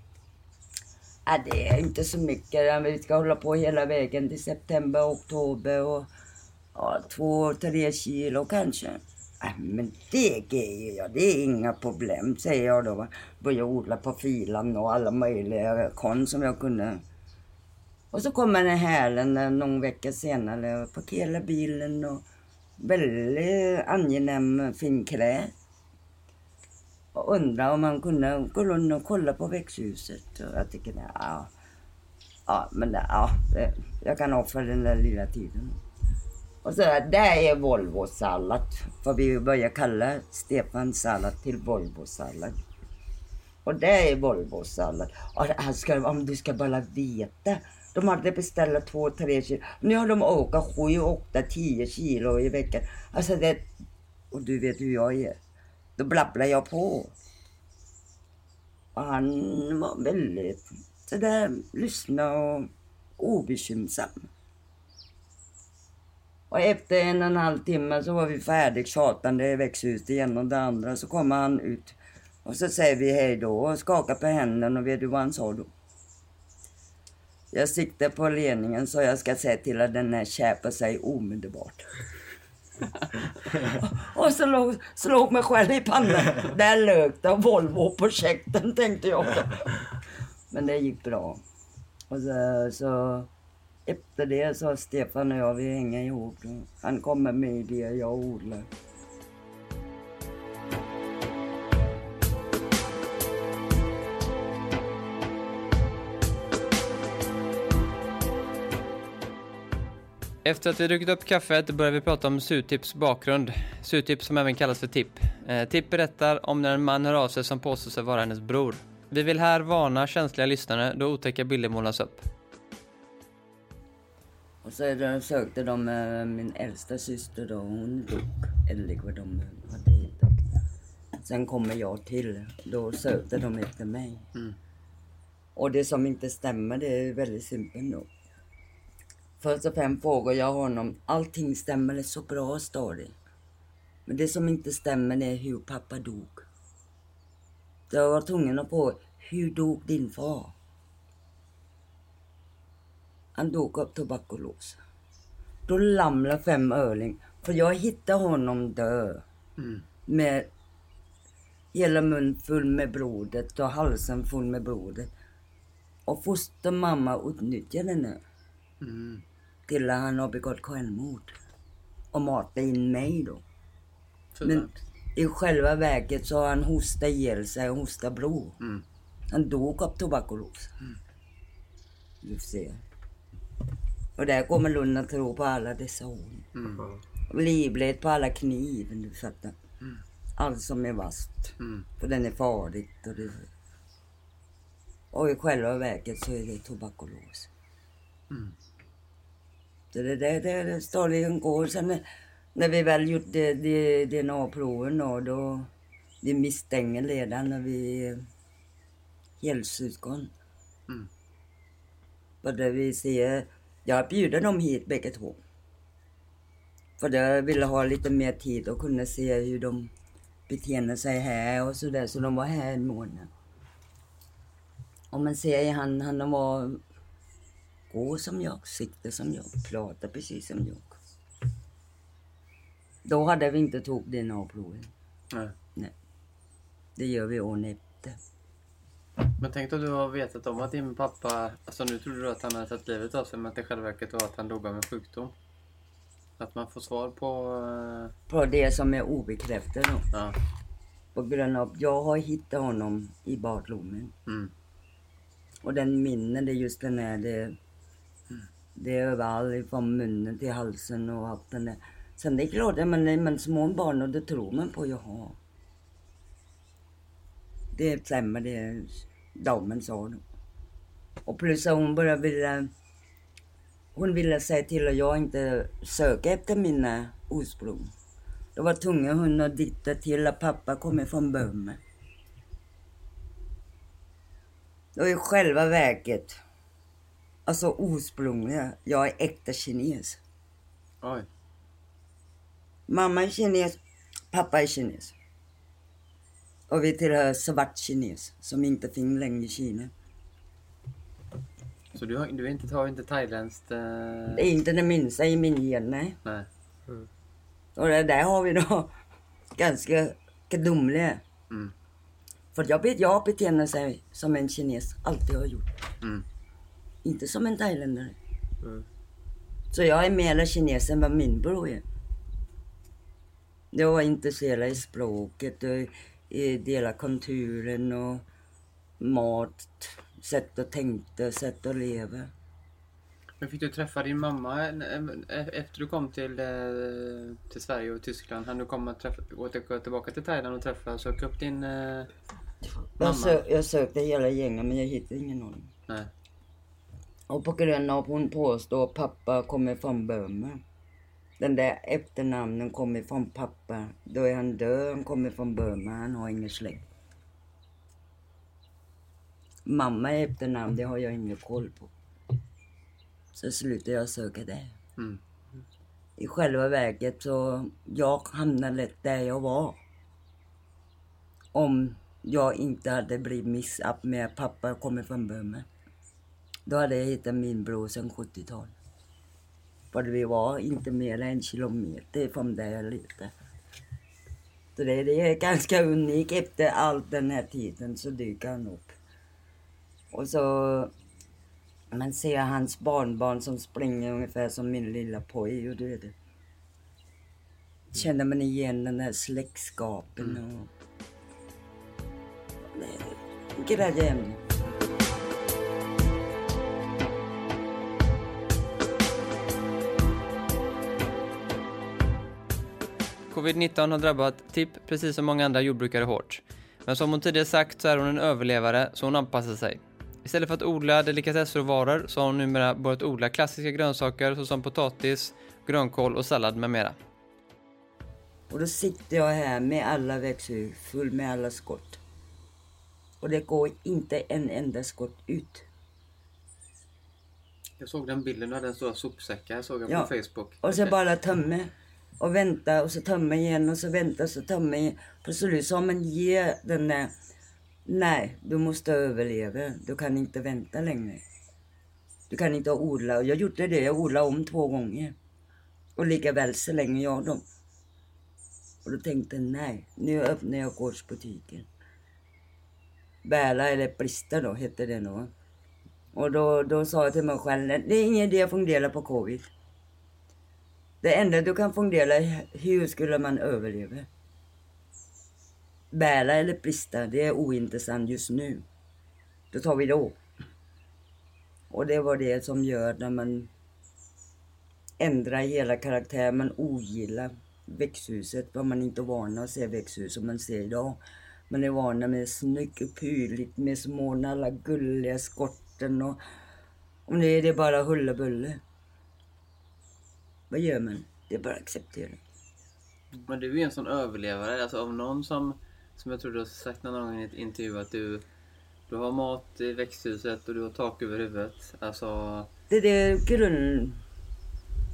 Ja, det är inte så mycket. Vi ska hålla på hela vägen till september, oktober och ja, två, tre kilo kanske. Äh, men det grejer jag, det är inga problem, säger jag då. Började odla på filan och alla möjliga kon som jag kunde. Och så kommer den här någon vecka senare och parkerar bilen och väldigt angenäm fin klä. Och undrar om man kunde gå runt och kolla på växthuset. Och jag tycker, ja, ja men ja, jag kan offra den där lilla tiden. Och så där, det är Volvo-sallad. För vi börjar kalla Stefan sallad till Volvo-sallad. Och det är Volvo-sallad. Och ska, om du ska bara veta. De hade beställt två, tre kilo. Nu har de åkat sju, åtta, tio kilo i veckan. Alltså det... Och du vet hur jag är. Då blabblar jag på. Och han var väldigt sådär, lyssna och obekymsam. Och efter en och en halv timme så var vi färdigt tjatande i växthuset igen och det andra. Så kommer han ut och så säger vi hej då och skakar på händerna och vet du vad han sa då? Jag siktar på ledningen så jag ska säga till att den här käpar sig omedelbart. <laughs> och så låg, slog mig själv i pannan. Där lök det Volvo-projekten tänkte jag. Men det gick bra. Och så, så efter det så har Stefan och jag, vi hänger ihop. Han kommer med idéer, jag odlar. Efter att vi druckit upp kaffet börjar vi prata om Sutips bakgrund. Sutip som även kallas för Tipp. Eh, Tipp berättar om när en man hör av sig som påstår sig vara hennes bror. Vi vill här varna känsliga lyssnare då otäcka bilder målas upp. Och så sökte de eh, min äldsta syster då, hon dog. Eller vad de hade hittat. Sen kommer jag till. Då sökte de efter mig. Mm. Och det som inte stämmer, det är väldigt simpelt då. Först och främst frågar jag honom, allting stämmer det så bra, står det. Men det som inte stämmer är hur pappa dog. Jag var tvungen att fråga, hur dog din far? Han dog av tuberkulos. Då lamlade fem öring. För jag hittade honom död. Mm. Med hela munnen full med blodet och halsen full med blodet. Och fostermamma utnyttjade nu. Mm. Till han har begått självmord. Och matade in mig då. Men Men... i själva verket så har han hostat ihjäl sig och hostat blod. Mm. Han dog av tuberkulos. Du ser. Och där kommer Lund att tro på alla dessa ord. Mm. Livled på alla kniven, du fattar. Allt som är vasst. Mm. För den är farligt. Och, det... och i själva verket så är det tuberkulos. Mm. Så det där det, det stadigen går. Sen när, när vi väl gjort DNA-proven då, då vi misstänker redan när vi helsyskon. Mm. För det vi ser, jag bjuder dem hit bägge två. För jag ville ha lite mer tid och kunna se hur de beter sig här och sådär. Så de var här en månad. Och man ser han, han var gå som jag, sikta som jag, prata precis som jag. Då hade vi inte tagit DNA-proven. Nej. Nej. Det gör vi åren efter. Men tänk om du har vetat om att din pappa, alltså nu trodde du att han hade tagit livet av sig men att det i själva verket var att han dog av en sjukdom. Att man får svar på... eh, På det som är obekräftat då. Ja. På grund av jag har hittat honom i badrummet. Mm. Och den minnen, det är just den här, det, det är överallt från munnen till halsen och allt den där. Sen det är klart, men man små barn och det tror man på, jaha. Det stämmer det damen sa då. Och plus att hon bara ville, hon ville säga till att jag inte söka efter mina ursprung. Då var tvungen hon att ditta till att pappa kommer från Burma. Och i själva verket, alltså ursprungliga, jag är äkta kines. Oj. Mamma är kines, pappa är kines. Och vi tillhör svart kines, som inte finns längre i Kina. Så du har, du inte, har inte thailändskt... Eh... Det är inte det minsta i min gen, nej. Nej. Och det där har vi då <laughs> ganska gudomliga. Mm. För jag, jag beter mig som en kines, alltid har gjort. Mm. Inte som en thailändare. Mm. Så jag är mer kines än vad min bror är. Jag var intresserad i språket och dela kulturen och mat, sätt att tänka, sätt att leva. Men fick du träffa din mamma eh, eh, efter du kom till, eh, till Sverige och Tyskland? Han du komma träffa, gå till- gå tillbaka till Thailand och träffa söka upp din eh, mamma? Jag, jag sökte hela gänget men jag hittade ingen dem. Nej. Och på grund av att hon påstår att pappa kommer från Burma. Den där efternamnen kommer från pappa. Då är han död, han kommer från Burma, han har ingen släkt. Mamma är efternamn, det har jag ingen koll på. Så slutade jag söka där. Mm. I själva verket så, jag hamnade lätt där jag var. Om jag inte hade blivit missapp med pappa kommer från Burma. Då hade jag hittat min bror sedan 70-talet. För vi var inte mer än en kilometer från där jag. Så det, det är ganska unikt. Efter all den här tiden så dyker han upp. Och så man ser hans barnbarn som springer ungefär som min lilla poj och du vet. Känner man igen den där släktskapen och... Det Covid-19 har drabbat Tipp precis som många andra jordbrukare hårt. Men som hon tidigare sagt så är hon en överlevare så hon anpassar sig. Istället för att odla delikatessråvaror så har hon numera börjat odla klassiska grönsaker såsom potatis, grönkål och sallad med mera. Och då sitter jag här med alla växthus, full med alla skott. Och det går inte en enda skott ut. Jag såg den bilden, du hade en stora sopsäckar såg jag Ja. på Facebook. Och så bara tömmer. Och vänta och så tömma igen och så vänta och så tömma igen. På så sa, man ge den där, nej, du måste överleva. Du kan inte vänta längre. Du kan inte odla. Och jag gjorde det, jag odlade om två gånger. Och lika väl så länge jag dem. Och då tänkte jag, nej, nu öppnar jag gårdsbutiken. Bäla eller Brista då, hette det nog. Och då, då sa jag till mig själv, det är ingen idé att fundera på covid. Det enda du kan fundera är hur skulle man överleva? Bära eller brista, det är ointressant just nu. Då tar vi då. Och det var det som gör när man ändrar hela karaktären, man ogillar växthuset, vad man inte är van att se växthus som man ser idag. Man är vana med snyggt och prydligt med små alla gulliga skotten och om det är det bara hullabulle. Vad gör man? Det är bara att acceptera. Men du är ju en sån överlevare, alltså av någon som, som jag tror du har sagt någon gång i en intervju att du, du har mat i växthuset och du har tak över huvudet. Alltså, Det är det grund...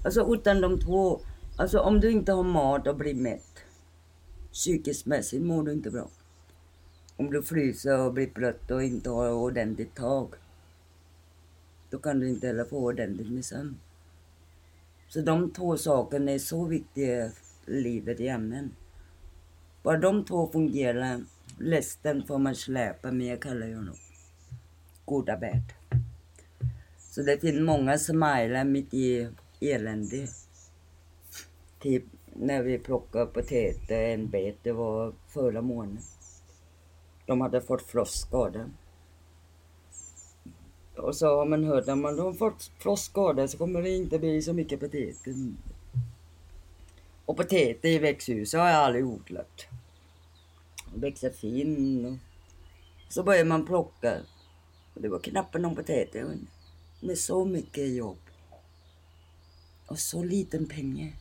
Alltså utan de två... Alltså om du inte har mat och blir mätt. Psykiskt mässigt mår du inte bra. Om du fryser och blir blöt och inte har ordentligt tag. Då kan du inte heller få ordentligt med sömn. Så de två sakerna är så viktiga i livet i ämnen. Bara de två fungerar Lästen får man släpa med, kallar jag nog. Goda värld. Så det finns många smilar mitt i elände. Typ när vi plockade potäter, en bet, det var förra månaden. De hade fått frostskada. Och så har man hört att man har fått frostskada så kommer det inte bli så mycket potäter. Och potäter i växthuset har jag aldrig odlat. De växer fin och så börjar man plocka. Och det var knappt någon potäter med så mycket jobb. Och så liten pengar.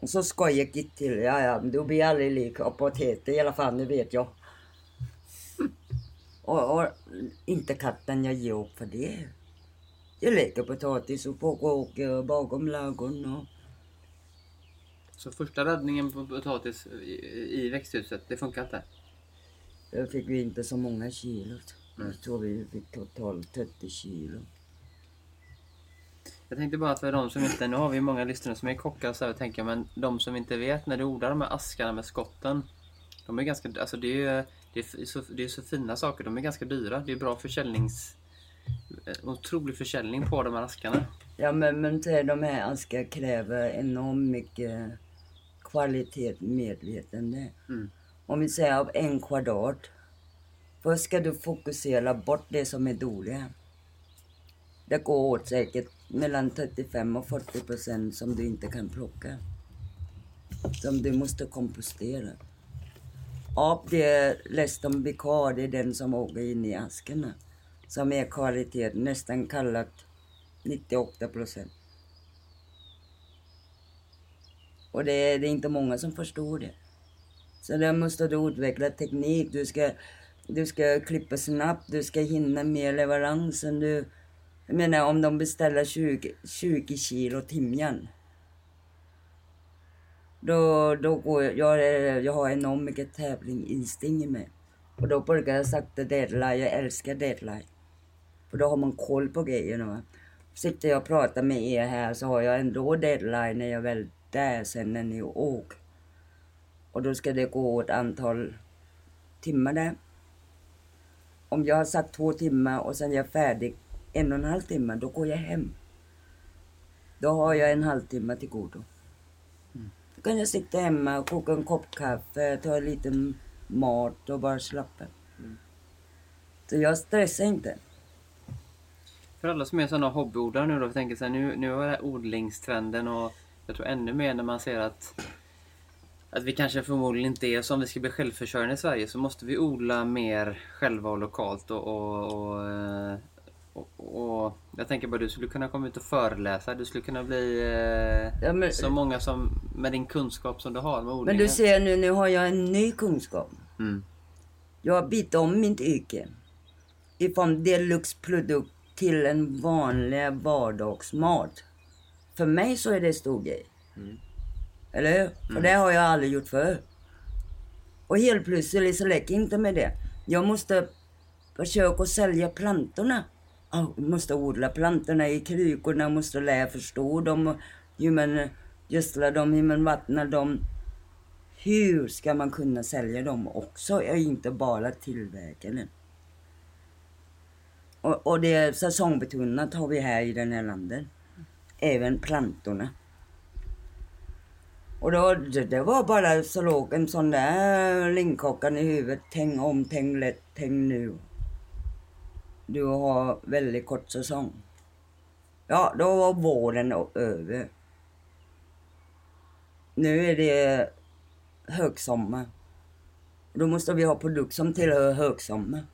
Och så skojar Gitt till. Ja, ja, men du blir aldrig lik potäter i alla fall, det vet jag. Och, och inte katten jag ger upp för det. Jag leker potatis och pågår åker bakom ladugården och Så första räddningen på potatis i, växthuset, det funkar inte? Då fick vi inte så många kilo. Nej. Jag tror vi fick totalt 30 kilo. Jag tänkte bara för de som inte, nu har vi många lyssnare som är kockar så här, tänker men de som inte vet när du odlar de här askarna med skotten. De är ganska, alltså det är ju det är så, det är så fina saker, de är ganska dyra. Det är bra försäljnings... eh, Otrolig försäljning på de här askarna. Ja men, men de här askar kräver enormt mycket kvalitet, medvetande. Mm. Om vi säger av en kvadrat. Först ska du fokusera bort det som är dåligt. Det går åt säkert mellan 35 och 40 procent som du inte kan plocka. Som du måste kompostera. Av det är Leston kvar, det är den som åker in i askarna. Som är kvalitet, nästan kallat 98 procent. Och det är, det är inte många som förstår det. Så där måste du utveckla teknik. Du ska, du ska klippa snabbt, du ska hinna med leveransen. Du, jag menar om de beställer 20, 20 kilo timjan. Då, då går jag, jag, jag har enormt mycket tävlingsinstinkt i mig. Och då brukar jag sakta deadline, jag älskar deadline. För då har man koll på grejerna. Va? Sitter jag och pratar med er här så har jag ändå deadline när jag väl där sen när ni åker. Och då ska det gå ett antal timmar där. Om jag har sagt två timmar och sen är jag färdig en och en halv timme, då går jag hem. Då har jag en halvtimme till godo. Kan jag sitta hemma och koka en kopp kaffe, ta en liten mat och bara slappa. Så jag stressar inte. För alla som är sådana hobbyodlare nu då, jag tänker så här, nu, nu har det här odlingstrenden och jag tror ännu mer när man ser att att vi kanske förmodligen inte är så om vi ska bli självförsörjande i Sverige så måste vi odla mer själva och lokalt och, och, och, och jag tänker bara du skulle kunna komma ut och föreläsa, du skulle kunna bli eh, Ja, men- så många som med din kunskap som du har med odlingen. Men du ser nu, nu har jag en ny kunskap. Mm. Jag har bytt om mitt yrke. Ifrån deluxe-produkt till en vanlig vardagsmat. För mig så är det stor grej. Eller hur? För det har jag aldrig gjort förr. Och helt plötsligt så räcker inte med det. Jag måste försöka sälja plantorna. Måste odla plantorna i krukorna, måste lära förstå dem, och hur man gödslar dem, hur man vattnar dem. Hur ska man kunna sälja dem också? och inte bara tillverkaren. Och, och det är säsongbetonat har vi här i den här landet. Även plantorna. Och då, det, det var bara så låg en sån där linkockan i huvudet. Tänk om, tänk lätt, tänk nu. Du har väldigt kort säsong. Ja, då var våren över. Nu är det högsommar. Då måste vi ha produkt som tillhör högsommar.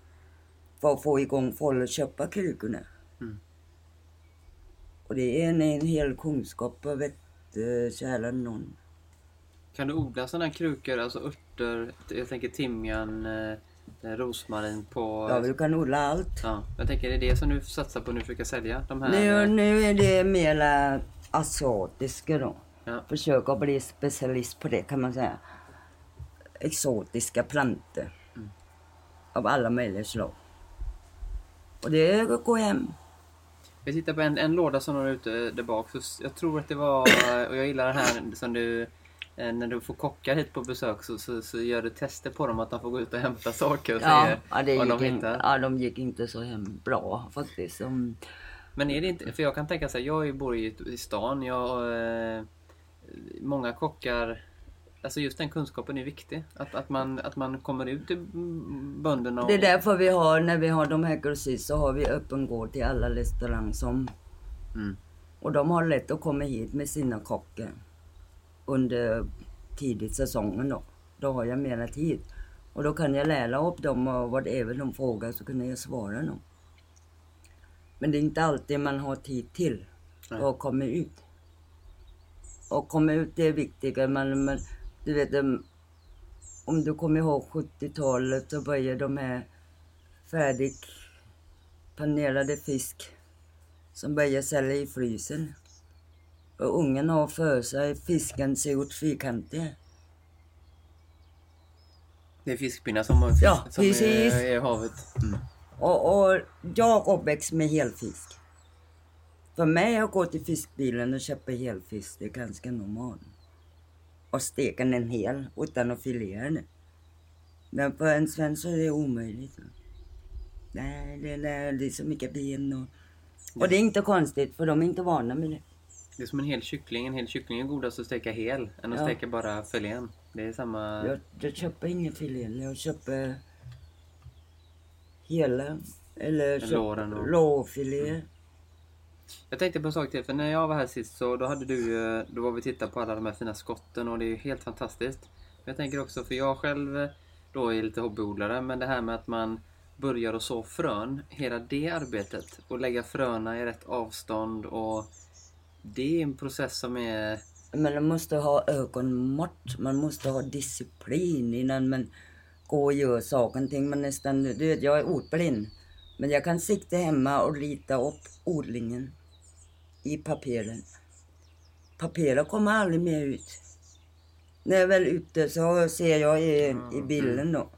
För att få igång folk att köpa krukorna. Mm. Och det är en, en hel kunskap på vette, kära någon. Kan du odla sådana här krukor, alltså örter, jag tänker timjan, eh, rosmarin på... Ja, du kan odla allt. Ja, jag tänker det är det som du satsar på nu, försöka sälja de här... Nu, eh, nu är det mera asiatiska då. Ja. Försöka bli specialist på det kan man säga. Exotiska plantor. Av alla möjliga slag. Och det går hem. Jag tittar på en, en låda som du har ute där bak. Så jag tror att det var, och jag gillar den här som du eh, när du får kockar hit på besök så, så, så gör du tester på dem att de får gå ut och hämta saker och Ja, ja, det gick de in, hittar. ja, de gick inte så hem bra faktiskt. De, Men är det inte, för jag kan tänka så här, jag bor i, i stan, jag, eh, många kockar, alltså just den kunskapen är viktig. Att, att, man, att man kommer ut till bönderna och... Det är därför vi har, när vi har de här grossist så har vi öppen gård till alla restauranger som... Mm. Och de har lätt att komma hit med sina kockar under tidigt säsongen då. Då har jag mera tid. Och då kan jag lära upp dem och vad det är de frågar så kan jag svara dem. Men det är inte alltid man har tid till att komma ut. Och komma ut det är viktigare. Man, man, du vet, om du kommer ihåg 70-talet så började de här färdigpanerade fisk som började sälja i frysen. Och ungen har för sig fisken ser ut fyrkantig. Det är fiskpinnar som, Ja, som precis. är, är i havet. Mm. Och, och jag uppväxt med helfisk. För mig att gå till fiskbilen och köpa helfisk, det är ganska normalt. Och steka den hel utan att filera den. Men för en svensk är det omöjligt. Nej, det, det, det är så mycket ben och... Och det är inte konstigt för de är inte vana med det. Det är som en hel kyckling. En hel kyckling är godast att steka hel än att Ja. steka bara filén. Det är samma... Jag, jag köper ingen filé, jag köper hela. Eller och- lårfilé. Jag tänkte på en sak till, för när jag var här sist så då hade du då var vi tittade på alla de här fina skotten och det är ju helt fantastiskt. Jag tänker också, för jag själv då är lite hobbyodlare, men det här med att man börjar att så frön, hela det arbetet och lägga fröna i rätt avstånd och det är en process som är... Men man måste ha ögonmått, man måste ha disciplin innan man går och gör saker och ting. Man nästan, du vet, jag är ordblind. Men jag kan sikta hemma och rita upp odlingen i papperen. Paperen kommer aldrig mer ut. När jag är väl ute så ser jag i, i bilden då.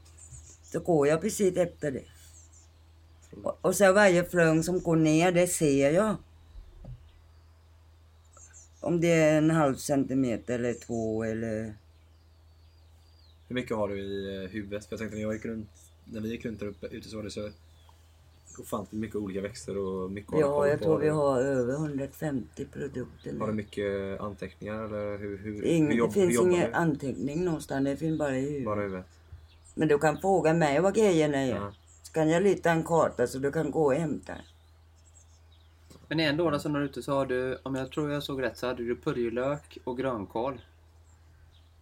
Så går jag precis efter det. Och, och så varje flöng som går ner, det ser jag. Om det är en halv centimeter eller två eller... Hur mycket har du i eh, huvudet? För jag tänkte när jag gick runt, när vi gick runt där uppe ute så var det så ofantligt mycket olika växter och mycket Ja, jag tror vi har över 150 produkter. Har du mycket anteckningar eller hur, hur, Ingen, hur, jobb, det finns ingen anteckning någonstans, det finns bara i huvudet. Bara i huvudet? Men du kan fråga mig vad grejerna är. Ja. Så kan jag lita en karta så du kan gå och hämta. Men i en låda som du har ute så har du, om jag tror jag såg rätt, så hade du purjolök och grönkål.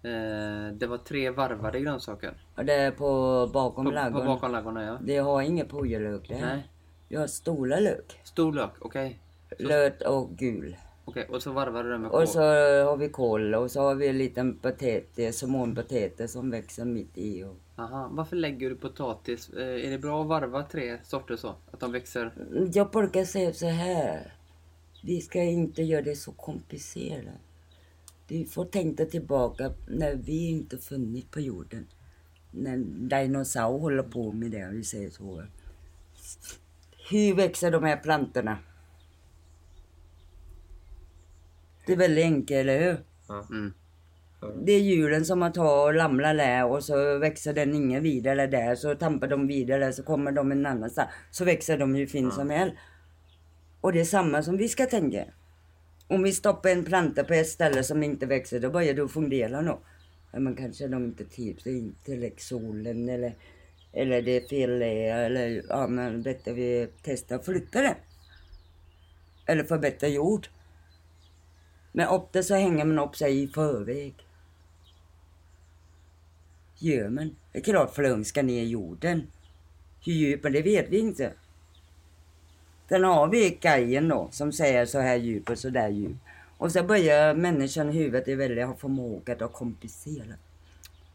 Eh, det var tre varvade grönsaker. Och det är på bakom På, på ladugården. bakom ladugården, ja. Det har inget purjolök där. Nej. Jag har stora lök. Stor lök, okej. Löt och gul. Okej, och så varvar du den med kål. Och så har vi kål och så har vi en liten potatis, månpotatis som växer mitt i. Och... Aha, varför lägger du potatis? Eh, är det bra att varva tre sorter så? Att de växer? Jag brukar säga så här. Vi ska inte göra det så komplicerat. Du får tänka tillbaka när vi inte funnits på jorden. När dinosaurier håller på med det, om vi säger så. Hur växer de här plantorna? Det är väldigt enkelt, eller hur? Mm. Det är djuren som har tagit och ramlar där och så växer den ingen vidare där. Så tampar de vidare så kommer de en annanstans. Så växer de hur fint som helst. Och det är samma som vi ska tänka. Om vi stoppar en planta på ett ställe som inte växer, då börjar du fundera nog. Men kanske de inte trivs, det är inte lägger solen eller, eller det är fel eller ja men bättre vi testar att flytta den. Eller förbättra jord. Men ofta så hänger man upp sig i förväg. Gör man? Det är klart flöng ska ner i jorden. Hur djup, men det vet vi inte. Sen har vi guiden då som säger så här djup och så där djup. Och så börjar människan i huvudet i väldigt ha förmåga att komplicera.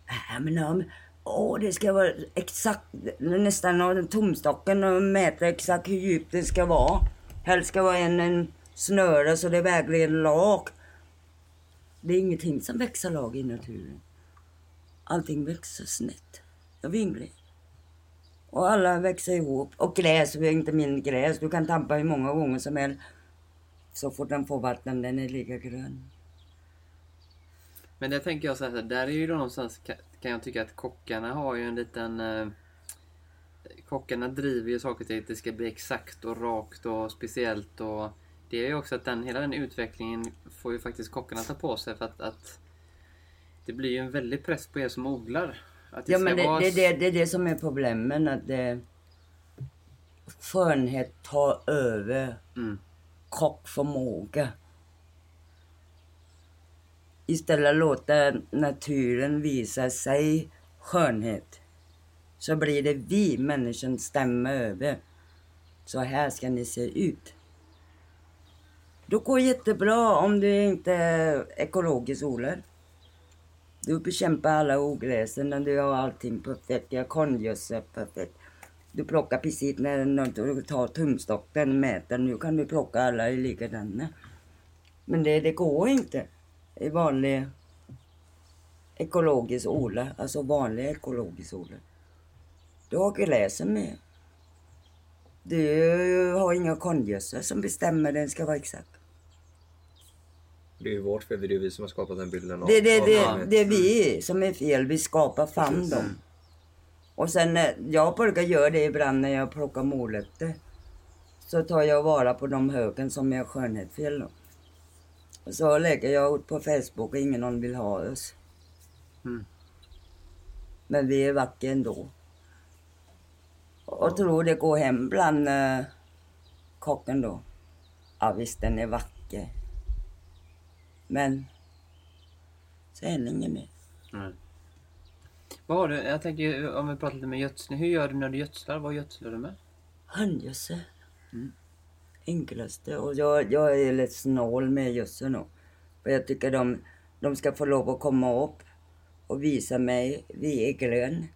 Äh, men, ja, men åh, det ska vara exakt, nästan ha tumstocken och mäta exakt hur djupt det ska vara. Helst ska vara en, en snöre så det är verkligen lag. Det är ingenting som växer lag i naturen. Allting växer snett Jag vinglar. Och alla växer ihop. Och gräs, vi är inte min gräs. Du kan tampa hur många gånger som helst. Så fort den får vatten, den är lika grön. Men det tänker jag så här, där är ju då någonstans kan, kan jag tycka att kockarna har ju en liten... Eh, kockarna driver ju saker till att det ska bli exakt och rakt och speciellt och det är ju också att den, hela den utvecklingen får ju faktiskt kockarna ta på sig för att, att det blir ju en väldig press på er som odlar. Att det Ja ska men det, vara det, det, det är det som är problemen. Att det, skönhet tar över Mm. kockförmåga. Istället låta naturen visa sig skönhet. Så blir det vi människan stämmer över. Så här ska ni se ut. Det går jättebra om du inte är ekologisk odlare. Du bekämpar alla ogräsen du har allting perfekt. Du har konstgödsel perfekt. Du plockar precis när när du tar tumstocken, mäter, nu kan du plocka alla i likadana. Men det, det går inte i vanlig ekologisk odla, alltså vanlig ekologisk odla. Du har gräsen med. Du har inga konstgödsel som bestämmer den ska vara exakt. Det är ju vårt fel, det är ju vi som har skapat den bilden av Det, det, av det, det är vi som är fel, vi skapar fram dem. Och sen, eh, jag brukar göra det ibland när jag plockar morötter. Så tar jag vara på de högen som är skönhetsfel. Och så lägger jag ut på Facebook och ingen någon vill ha oss. Mm. Men vi är vackra ändå. Och tror det går hem bland eh, kocken då. Ja visst, den är vacker. Men sen inget mer. Mm. Vad har du, jag tänker om vi pratar lite med gödsling. Hur gör du när du gödslar? Vad gödslar du med? Handgödsel. Enklaste. Och jag, jag är lite snål med gödsel nu. För jag tycker de, de ska få lov att komma upp och visa mig. Vi är grön.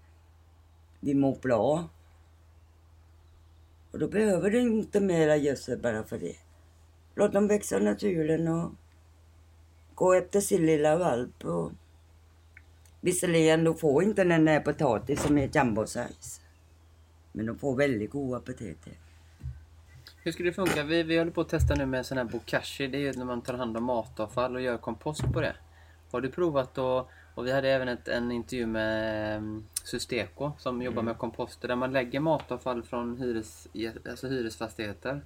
Vi mår bra. Och då behöver du inte mera gödsel bara för det. Låt dem växa naturen och gå efter sin lilla valp. Och... Visserligen, du får inte den där potatis som är jumbo size. Men de får väldigt goda potäter. Hur skulle det funka? Vi, vi håller på att testa nu med sån här bokashi. Det är ju när man tar hand om matavfall och gör kompost på det. Har du provat att... Och vi hade även ett, en intervju med um, Susteko som jobbar med komposter där man lägger matavfall från hyres, alltså hyresfastigheter.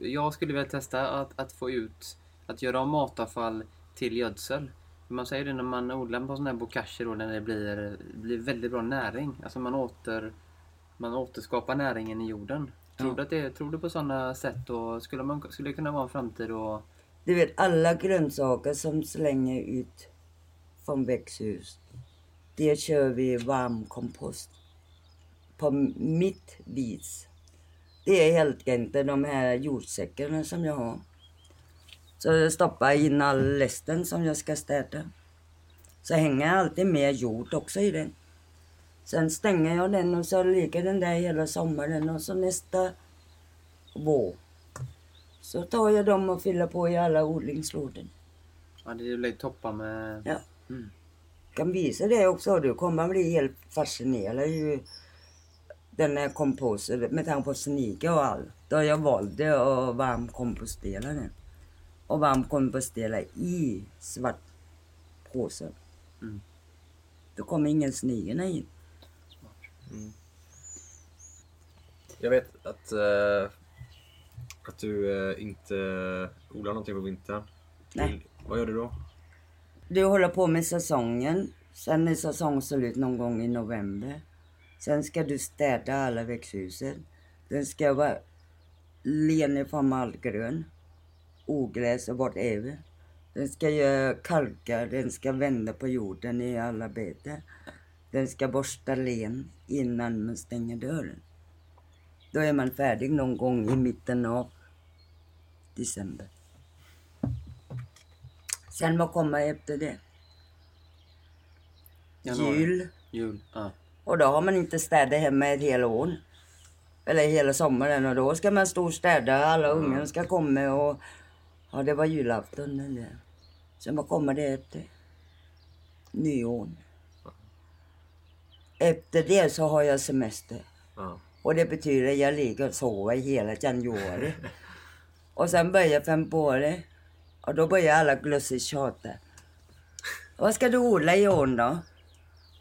Jag skulle vilja testa att, att få ut, att göra om matavfall till gödsel. Man säger det när man odlar på sån här bokashi då när det blir, blir väldigt bra näring. Alltså man åter, man återskapar näringen i jorden. Tror, Ja. du att det, tror du på sådana sätt? Och skulle, man, skulle det kunna vara en framtid? Och, Du vet alla grönsaker som slänger ut från växthus. Det kör vi varm kompost. På mitt vis. Det är helt enkelt de här jordsäckarna som jag har. Så jag stoppar in all lästen som jag ska städa. Så hänger jag alltid med jord också i den. Sen stänger jag den och så ligger den där hela sommaren och så nästa vår så tar jag dem och fyller på i alla odlingslådor. ja, det ju toppar med... Ja. Mm. kan visa det också. Du kommer bli helt fascinerad ju den här komposten med tanke på sniga och allt. Då jag valde att varmkompostera den. Och varmkompostera i svart påse. Mm. Då kommer ingen snigorna in. Jag vet att, eh, att du eh, inte odlar någonting på vintern. Nej. Vad gör du då? Du håller på med säsongen. Sen är säsongen slut någon gång i november. Sen ska du städa alla växthusen. Den ska vara len från allgrön. Ogräs och whatever. Den ska göra kalka, den ska vända på jorden i alla beten. Den ska borsta len innan man stänger dörren. Då är man färdig någon gång i mitten av december. Sen vad kommer efter det? Januari. Jul. Jul. Ja. Och då har man inte städat hemma ett helt år. Eller hela sommaren och då ska man storstäda. Alla ungarna ska komma och... Ja, det var julafton eller... Sen vad kommer det efter? Nyår. Efter det så har jag semester. Ja. Och det betyder att jag ligger och sover hela januari. <laughs> och sen börjar februari. Och då börjar alla glössigt tjata. Vad ska du odla i år då?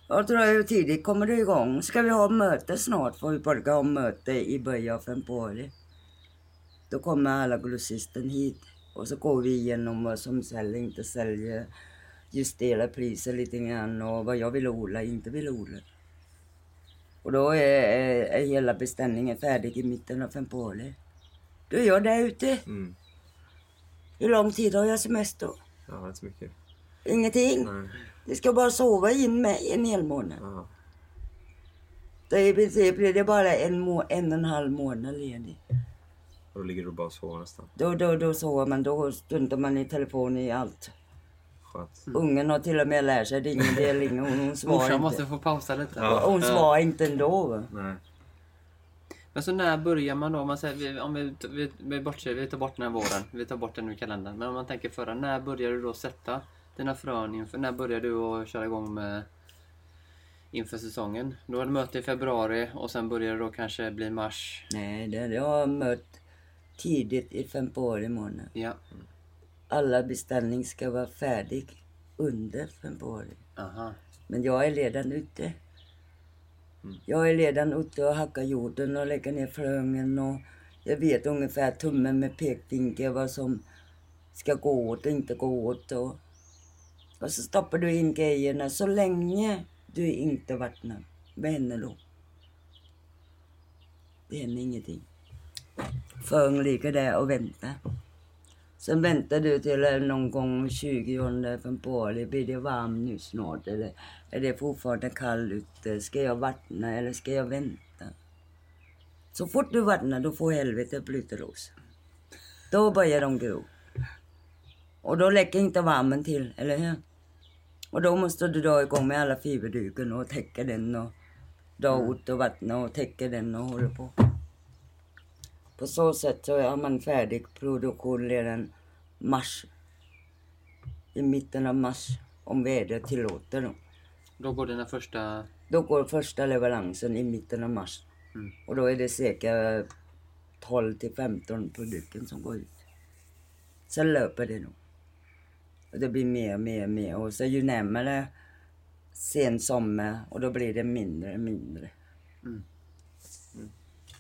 Jag tror hur tidigt kommer du igång? Ska vi ha möte snart? För vi brukar ha möte i början av februari. Då kommer alla grossisten hit och så går vi igenom vad som säljer, inte säljer. Justerar priser lite grann och vad jag vill odla, inte vill odla. Och då är, är, är hela beställningen färdig i mitten av februari. Då är jag där ute. Mm. Hur lång tid har jag semester? Ja, inte så mycket. Ingenting. Nej. Det ska bara sova in mig en hel månad. Ja. Så i princip blir det bara en, må- en och en halv månad ledig. Och då ligger du bara och sover nästan. Då, då, då sover man, då stundar man i telefon i allt. Skönt. Ungen har till och med lärt sig, det är ingen del, ingen, hon, hon svarar Morsan inte. måste få pausa lite. Ja. Hon svarar inte ändå. Nej. Men så när börjar man då? Om, man säger, vi- om vi, vi, vi, bortser, vi tar bort den här våren, vi tar bort den ur kalendern. Men om man tänker förra, när börjar du då sätta dina frön inför, när börjar du att köra igång med inför säsongen? Då har du möte i februari och sen börjar det då kanske bli mars. Nej, det det har jag mött tidigt i februari månad. Ja, Alla beställningar ska vara färdig under februari. aha. Men jag är redan ute. Jag är redan ute och hackar jorden och lägger ner fröungen och jag vet ungefär tummen med pekfinger vad som ska gå åt och inte gå åt. Och, och så stoppar du in grejerna så länge du inte vattnar. Vad händer då? Det händer ingenting. Frön ligger där och väntar. Sen väntar du till eh, någon gång 20 februari. Blir det varmt nu snart? Eller är det fortfarande kallt ute? Ska jag vattna eller ska jag vänta? Så fort du vattnar, då får helvetet bryta loss. Då börjar de gro. Och då läcker inte värmen till, eller hur? Och då måste du dra igång med alla fiberduken och täcka den och dra ut och vattna och täcka den och hålla på. På så sätt så har man färdig produktion redan mars. I mitten av mars, om vädret tillåter. Då. Då går dina första... då går första leveransen i mitten av mars. Mm. Och då är det cirka 12 till 15 produkter som går ut. Sen löper det nog. Och det blir mer, mer, mer. Och så ju närmare sen sommar och då blir det mindre, mindre. Mm.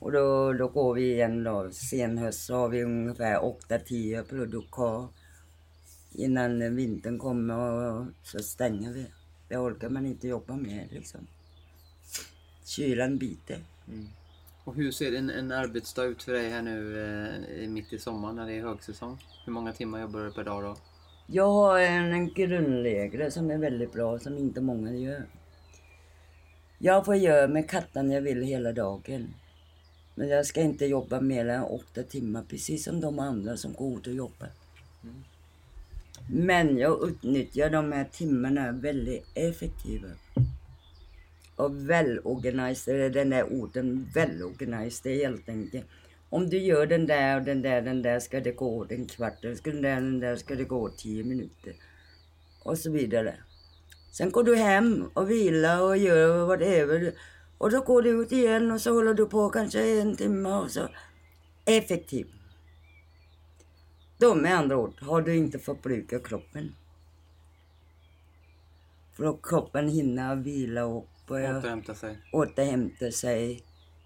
Och då, då går vi igen då. Sen höst så har vi ungefär 8-10 produkter kvar. Innan vintern kommer så stänger vi. Det orkar man inte jobba med liksom. Kylan biter. Och hur ser en, en arbetsdag ut för dig här nu eh, i- mitt i sommaren när det är högsäsong? Hur många timmar jobbar du per dag då? Jag har en, en grundlägre som är väldigt bra, som inte många gör. Jag får göra med katten jag vill hela dagen. Men jag ska inte jobba mer än åtta timmar, precis som de andra som går ut och jobbar. Men jag utnyttjar de här timmarna väldigt effektivt. Och välorganiserad, den där orden, välorganiserad helt enkelt. Om du gör den där och den där, den där ska det gå en kvart, den där, den där ska det gå tio minuter. Och så vidare. Sen går du hem och vilar och gör whatever. Och då går du ut igen och så håller du på kanske en timme och så. Effektiv. Då med andra ord har du inte förbrukat kroppen. För då kroppen hinner vila och börja Återhämta sig. återhämta sig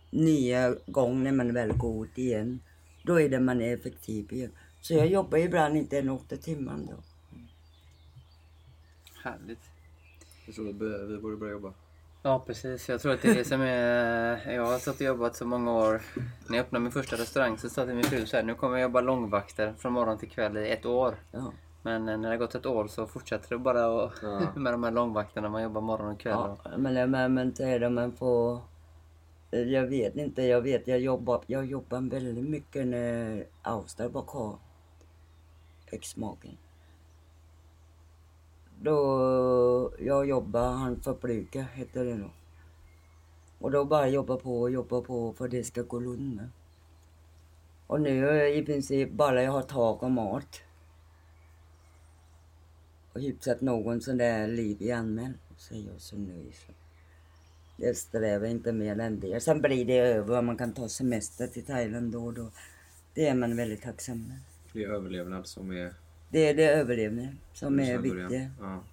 nya gång när man väl går ut igen. Då är det man är effektiv igen. Så jag jobbar ibland inte än åtta timmar då. Härligt. Jag tror att vi borde börja jobba. Ja precis, jag tror att det är det som är... Jag har suttit och jobbat så många år. När jag öppnade min första restaurang så sa till min fru så här, nu kommer jag jobba långvakter från morgon till kväll i ett år. Ja. Men eh, när det har gått ett år så fortsätter det bara och, Ja. <laughs> med de här långvakterna. Man jobbar morgon och kväll. Ja, men, men, men det är det man får... Jag vet inte, jag vet, jag jobbar, jag jobbar väldigt mycket när Auster var kvar. Exmaken. Då jag jobbade, han förbrukar, hette det då. Och då bara jobba på och jobba på för det ska gå lugnt med. Och nu i princip bara jag har tak och mat. Och hyfsat någon sån där liv i anmäl. Så är jag så nöjd. Så. Jag strävar inte mer än det. Sen blir det över och man kan ta semester till Thailand då och då. Det är man väldigt tacksam med. Det är överlevnad som är... Det är det överlevnad som är viktigt. Ja.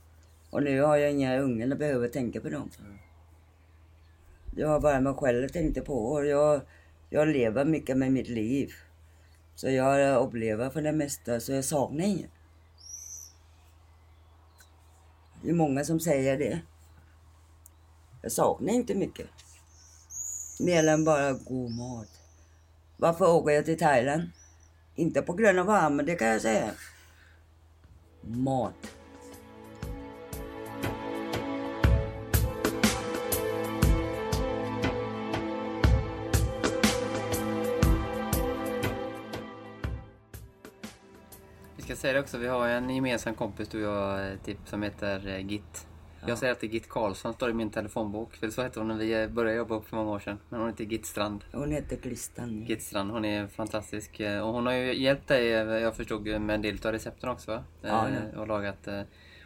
Och nu har jag inga ungar och behöver tänka på dem. Jag har bara mig själv att tänka på och jag, jag lever mycket med mitt liv. Så jag upplever för det mesta så jag saknar inget. Det är många som säger det. Jag saknar inte mycket. Mer än bara god mat. Varför åker jag till Thailand? Inte på grund av värmen, det kan jag säga. Mat. Vi ska säga det också, vi har en gemensam kompis du och jag eh, typ, som heter eh, Git. Jag säger alltid Git Karlsson, står i min telefonbok. För så hette hon när vi eh, började jobba upp för många år sedan. Men hon heter Git Strand. Hon heter Klistan. Git Strand, hon är fantastisk. eh, Och hon har ju hjälpt dig, eh, jag förstod, med en del av recepten också va? Ja, Eh, ja. Och lagat... eh,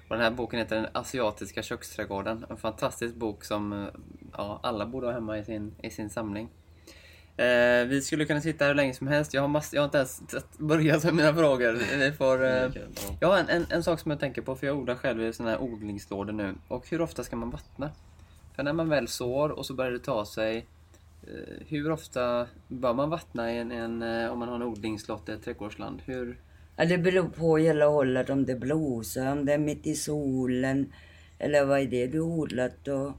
Och den här boken heter Den asiatiska köksträdgården. En fantastisk bok som eh, ja, alla borde ha hemma i sin, i sin samling. Eh, vi skulle kunna sitta här hur länge som helst. Jag har, mass- jag har inte ens börjat med mina frågor. Vi får, eh, jag har en, en, en sak som jag tänker på, för jag odlar själv i sådana här odlingslådor nu. Och hur ofta ska man vattna? För när man väl sår och så börjar det ta sig. eh, Hur ofta bör man vattna en, en, eh, om man har en odlingslott i ett trädgårdsland? Hur, Ja, det beror på hela hållet om det blåser, om det är mitt i solen eller vad är det du odlat och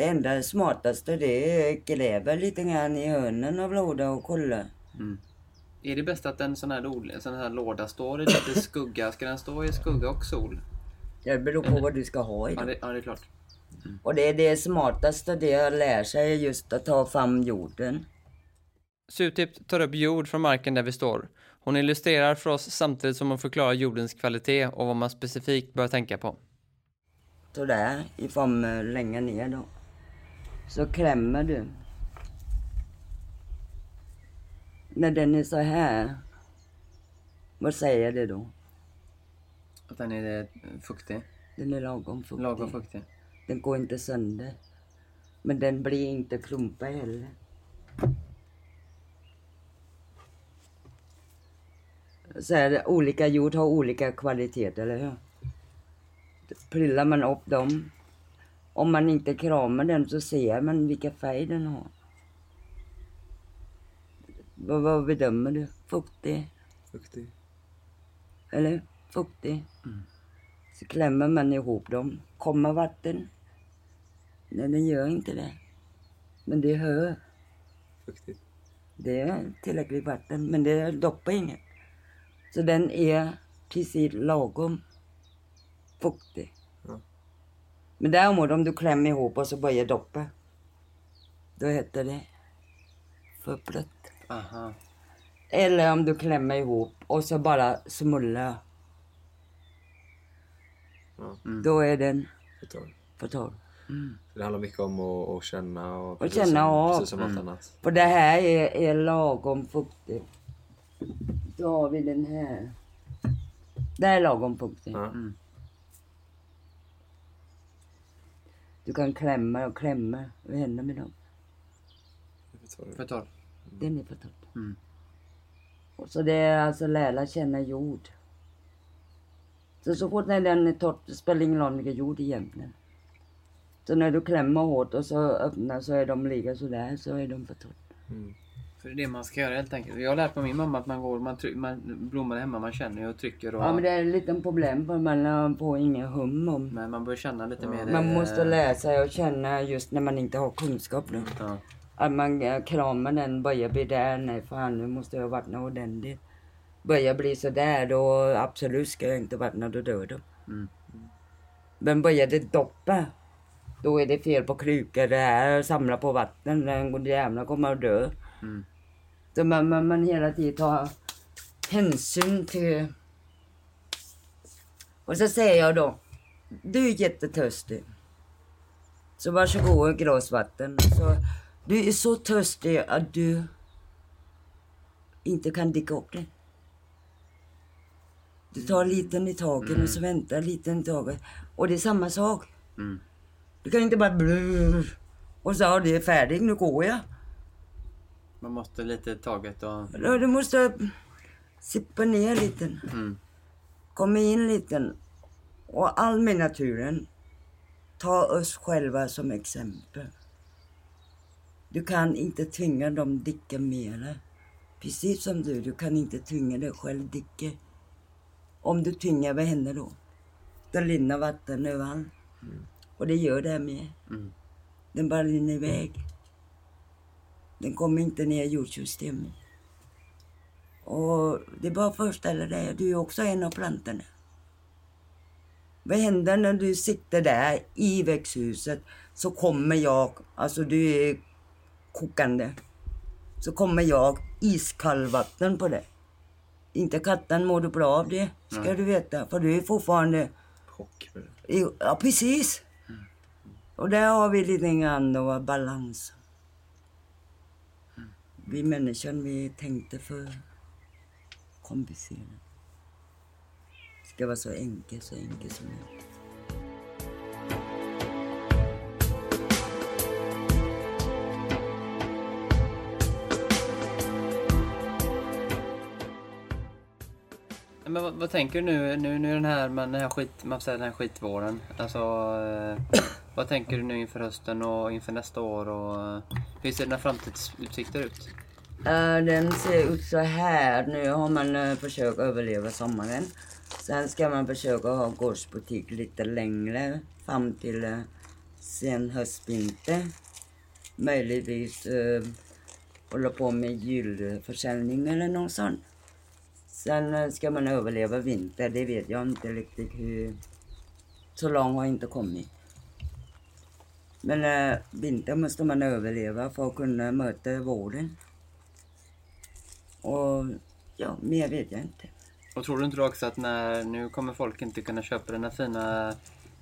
det enda smartaste det är att gräva lite grann i hörnen av lådan och kolla. är det bäst att en sån här, en sån här låda står i lite skugga? Ska den stå i skugga och sol? Det beror på vad du ska ha i Ja, den. det, ja, det är klart. Och det är det smartaste det jag lär sig just att ta fram jorden. Sutip tar upp jord från marken där vi står. Hon illustrerar för oss samtidigt som hon förklarar jordens kvalitet och vad man specifikt bör tänka på. Sådär, ifrån längre ner då. Så klämmer du. När den är så här. Vad säger det då? Att den är fuktig. Den är lagom fuktig. Lagom fuktig. Den går inte sönder. Men den blir inte klumpig heller. Så är det, olika jord har olika kvaliteter, eller hur? Prillar man upp dem, om man inte kramar den så ser man vilka färg den har. Vad, vad bedömer du? Fuktig? Duktig. Eller? Fuktig. Så klämmer man ihop dem. Kommer vatten? Nej, den gör inte det. Men det hör. Duktig. Det är tillräckligt vatten, men det doppar inget. Så den är precis lagom fuktig. Men däremot om du klämmer ihop och så börjar doppa. Då heter det. Aha. Eller om du klämmer ihop och så bara smullar. Ja. Då är den för torr. Så det handlar mycket om att, att känna och, Och känna som, av. Precis som allt annat. För det här är, är lagom fuktigt. Då har vi den här. Det här är lagom fuktigt. Ja. Du kan klämma och klämma. Vad händer med dem? Förtal. Den är för torr. Mm. Och Så det är alltså lära känna jord. Så så fort när den är torr, det spelar ingen roll vilken jord egentligen. Så när du klämmer hårt och så öppnar så är de lika sådär, så är de för torr. Mm. För det är det man ska göra helt enkelt. Jag har lärt mig av min mamma att man går, man, tryck, man blommar hemma, man känner och trycker och... Ja men det är ett litet problem för man får ingen hum om. Men man bör känna lite mer... Man eh, måste lära sig att känna just när man inte har kunskap då. Ja. Att man eh, kramar den, börjar bli där, nej fan nu måste jag vattna ordentligt. Börjar bli sådär då absolut ska jag inte vattna, då dör de. Mm. Men börjar det doppa, då är det fel på krukor, det här samlar på vatten, den jävla kommer att dö. Mm. Så man, man, man hela tiden tar hänsyn till... Och så säger jag då, du är jättetörstig. Så varsågod ett glas vatten. Så, du är så törstig att du inte kan dricka upp det. Du tar liten i taget och så väntar liten i taget. Och det är samma sak. Mm. Du kan inte bara blur. Och så har det är färdigt, nu går jag. Man måste lite taget och... Ja, Du måste sippa ner lite. Mm. Komma in lite. Och all med naturen. ta oss själva som exempel. Du kan inte tvinga dem dricka mera. Precis som du, du kan inte tvinga dig själv dricka. Om du tvingar, vad händer då? Då rinner vatten överallt. Och det gör det här med. Mm. Den bara rinner iväg. Den kommer inte ner i jordsystemet. Och det är bara att föreställa dig, du är också en av plantorna. Vad händer när du sitter där i växthuset så kommer jag, alltså du är kokande, så kommer jag iskallvatten på det. Inte katten mår du bra av det, ska Nej. du veta. För du är fortfarande Chock. Ja, precis. Och där har vi lite grann då balans. Vi människan, vi tänkte för komplicerat. Det ska vara så enkelt, så enkelt som möjligt. Men vad, vad tänker du nu, nu, nu den här, man, den här skit, man säger den här skitvåren? Alltså, eh, vad tänker du nu inför hösten och inför nästa år? Och, eh, hur ser dina framtidsutsikter ut? Uh, Den ser ut så här. Nu har man uh, försökt överleva sommaren. Sen ska man försöka ha gårdsbutik lite längre fram till uh, sen höstvinter. Möjligtvis uh, hålla på med julförsäljning eller något sånt. Sen ska man överleva vinter. Det vet jag inte riktigt hur... Så långt har jag inte kommit. Men eh, vinter måste man överleva för att kunna möta våren. Och ja, mer vet jag inte. Och tror du inte också att när, nu kommer folk inte kunna köpa dina fina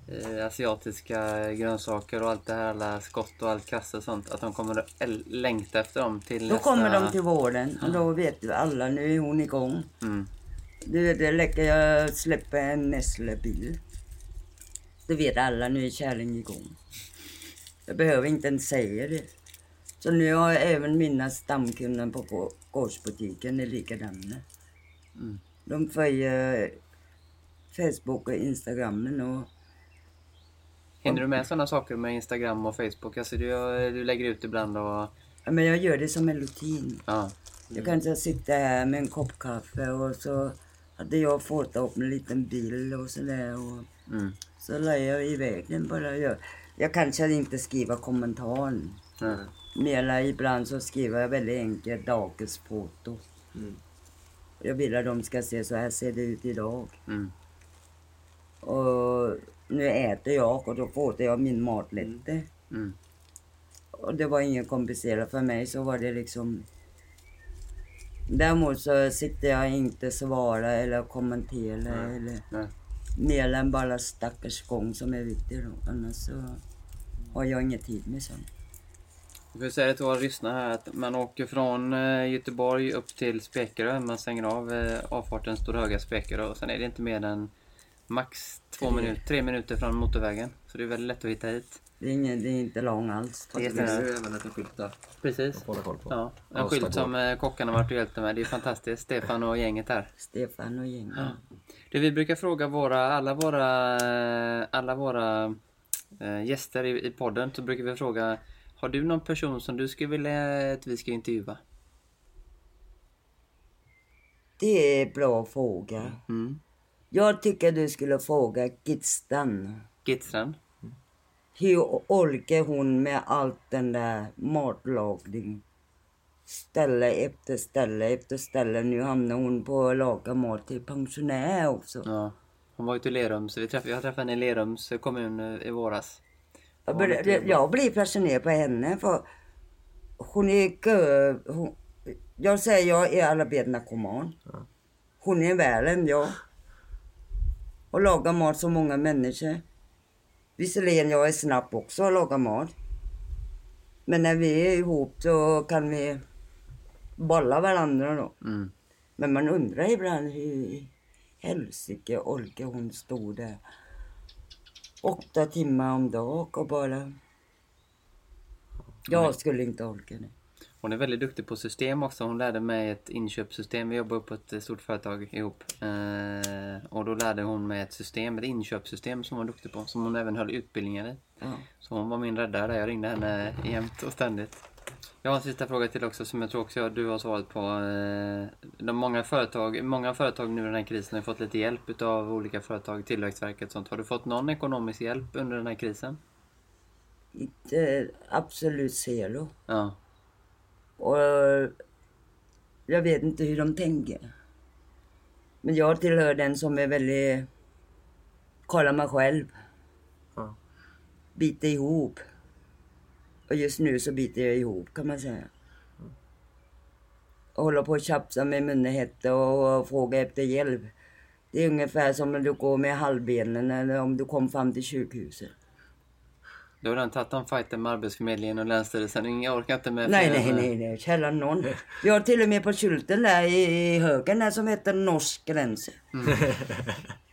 eh, asiatiska grönsaker och allt det här, alla skott och allt kasse och sånt, att de kommer att längta efter dem till Då nästa... kommer de till våren och då vet du alla, nu är hon igång. Mm. Du vet, det räcker jag släpper en Nestle-bil. Då vet alla, nu är kärringen igång. Jag behöver inte ens säga det. Så nu har jag även mina stamkunder på gå- gårdsbutiken är likadana. Mm. De följer Facebook och Instagramen och Hinner du med sådana saker med Instagram och Facebook? Alltså du, du lägger ut ibland och... ja, men jag gör det som en rutin. Ja. Jag kan inte sitta här med en kopp kaffe och så hade jag fotat upp en liten bil och sådär. Och Mm. så la jag iväg den bara. Jag, jag kanske inte skriver kommentaren. Mera ibland så skriver jag väldigt enkelt dagsfoto. Mm. Jag vill att de ska se så här ser det ut idag. Mm. Och nu äter jag och då fotar jag min maträtter. Mm. Och det var inget komplicerat för mig så var det liksom Däremot så sitter jag inte svara eller kommentera Nej. eller Nej. mer än bara stackars gång som är viktig då. Annars så har jag ingen tid med sånt. Jag vill säga det till våra lyssnare här att man åker från eh, Göteborg upp till Spekerö. Man stänger av eh, avfarten Stora Höga Spekerö och sen är det inte mer än max två Tre. minuter, tre minuter från motorvägen. Så det är väldigt lätt att hitta hit. Det är, ingen, det är inte lång alls. Det är Det finns det. ju även en skylt där Precis. koll på. Ja, en skylt som eh, kockarna varit och hjälpt med. Det är fantastiskt. Stefan och gänget här. Stefan och gänget. Ja. Det vi brukar fråga våra, alla våra, alla våra eh, gäster i, i podden så brukar vi fråga Har du någon person som du skulle vilja att vi ska intervjua? Det är en bra fråga. Mm. Jag tycker du skulle fråga Gitstan. Gitstrand? Hur orkar hon med allt den där matlagning? Ställe efter ställe efter ställe. Nu hamnar hon på att laga mat till pensionär också. Ja. Hon var ju till Lerums, vi träffade, jag träffade henne i Lerums kommun eh, i våras. Jag, bör, jag blir fascinerad på henne för hon är. Hon, jag säger jag är alla bet narkoman. Hon är värre än jag. Och lagar mat så många människor. Visserligen jag är snabb också att laga mat. Men när vi är ihop så kan vi bolla varandra då. Mm. Men man undrar ibland hur helsike orkar hon stå där åtta timmar om dagen och bara... Jag skulle inte orka det. Hon är väldigt duktig på system också. Hon lärde mig ett inköpssystem. Vi jobbar på ett stort företag ihop. Eh, och då lärde hon mig ett system, ett inköpssystem som hon var duktig på. Som hon även höll utbildningar i. Ja. Så hon var min räddare. Jag ringde henne jämt och ständigt. Jag har en sista fråga till också som jag tror också du har svarat på. Eh, De många, företag, många företag nu i den här krisen har fått lite hjälp utav olika företag, Tillväxtverket och sånt. Har du fått någon ekonomisk hjälp under den här krisen? Inte absolut zero. Ja. Och jag vet inte hur de tänker. Men jag tillhör den som är väldigt... Kolla mig själv. Ja. Biter ihop. Och just nu så biter jag ihop kan man säga. Och håller på att tjafsa med munhätta och fråga efter hjälp. Det är ungefär som när du går med halvbenen eller om du kom fram till sjukhuset. Du har redan tagit de fighten med Arbetsförmedlingen och Länsstyrelsen. Jag orkar inte med Nej, nej, nej, nej. Källan någon. Vi har till och med på skylten där i, i högen där som heter norsk gräns. <laughs>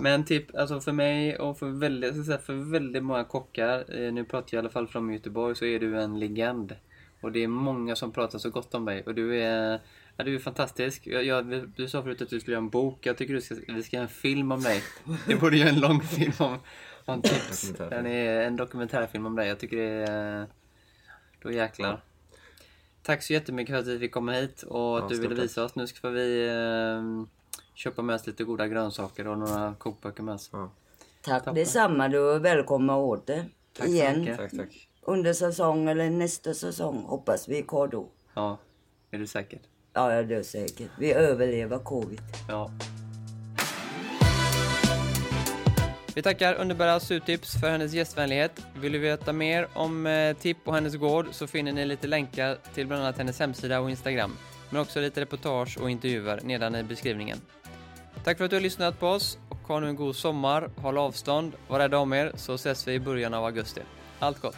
Men typ, alltså för mig och för väldigt, säga, för väldigt många kockar, eh, nu pratar jag i alla fall från Göteborg, så är du en legend. Och det är många som pratar så gott om dig. Och du är, ja, du är fantastisk. Jag, jag, du sa förut att du skulle göra en bok. Jag tycker du ska, vi ska göra en film om dig. <laughs> Vi borde göra en lång film om, om tips. Är en dokumentärfilm om dig. Jag tycker det är... Då jäklar. Tack så jättemycket för att vi fick komma hit och att Ja, du ville visa oss. Nu ska vi eh, köpa med oss lite goda grönsaker och några kokböcker med oss. Ja. Tack detsamma. Du är välkommen åter. Tack Igen. Tack, tack. Under säsong eller nästa säsong hoppas vi är kvar då. Ja, är du säker? Ja, ja, det är säkert. Vi överlever covid. Ja. Vi tackar underbara Sutips för hennes gästvänlighet. Vill du veta mer om eh, Tipp och hennes gård så finner ni lite länkar till bland annat hennes hemsida och Instagram. Men också lite reportage och intervjuer nedan i beskrivningen. Tack för att du har lyssnat på oss och ha nu en god sommar, håll avstånd, var rädda om er så ses vi i början av augusti. Allt gott!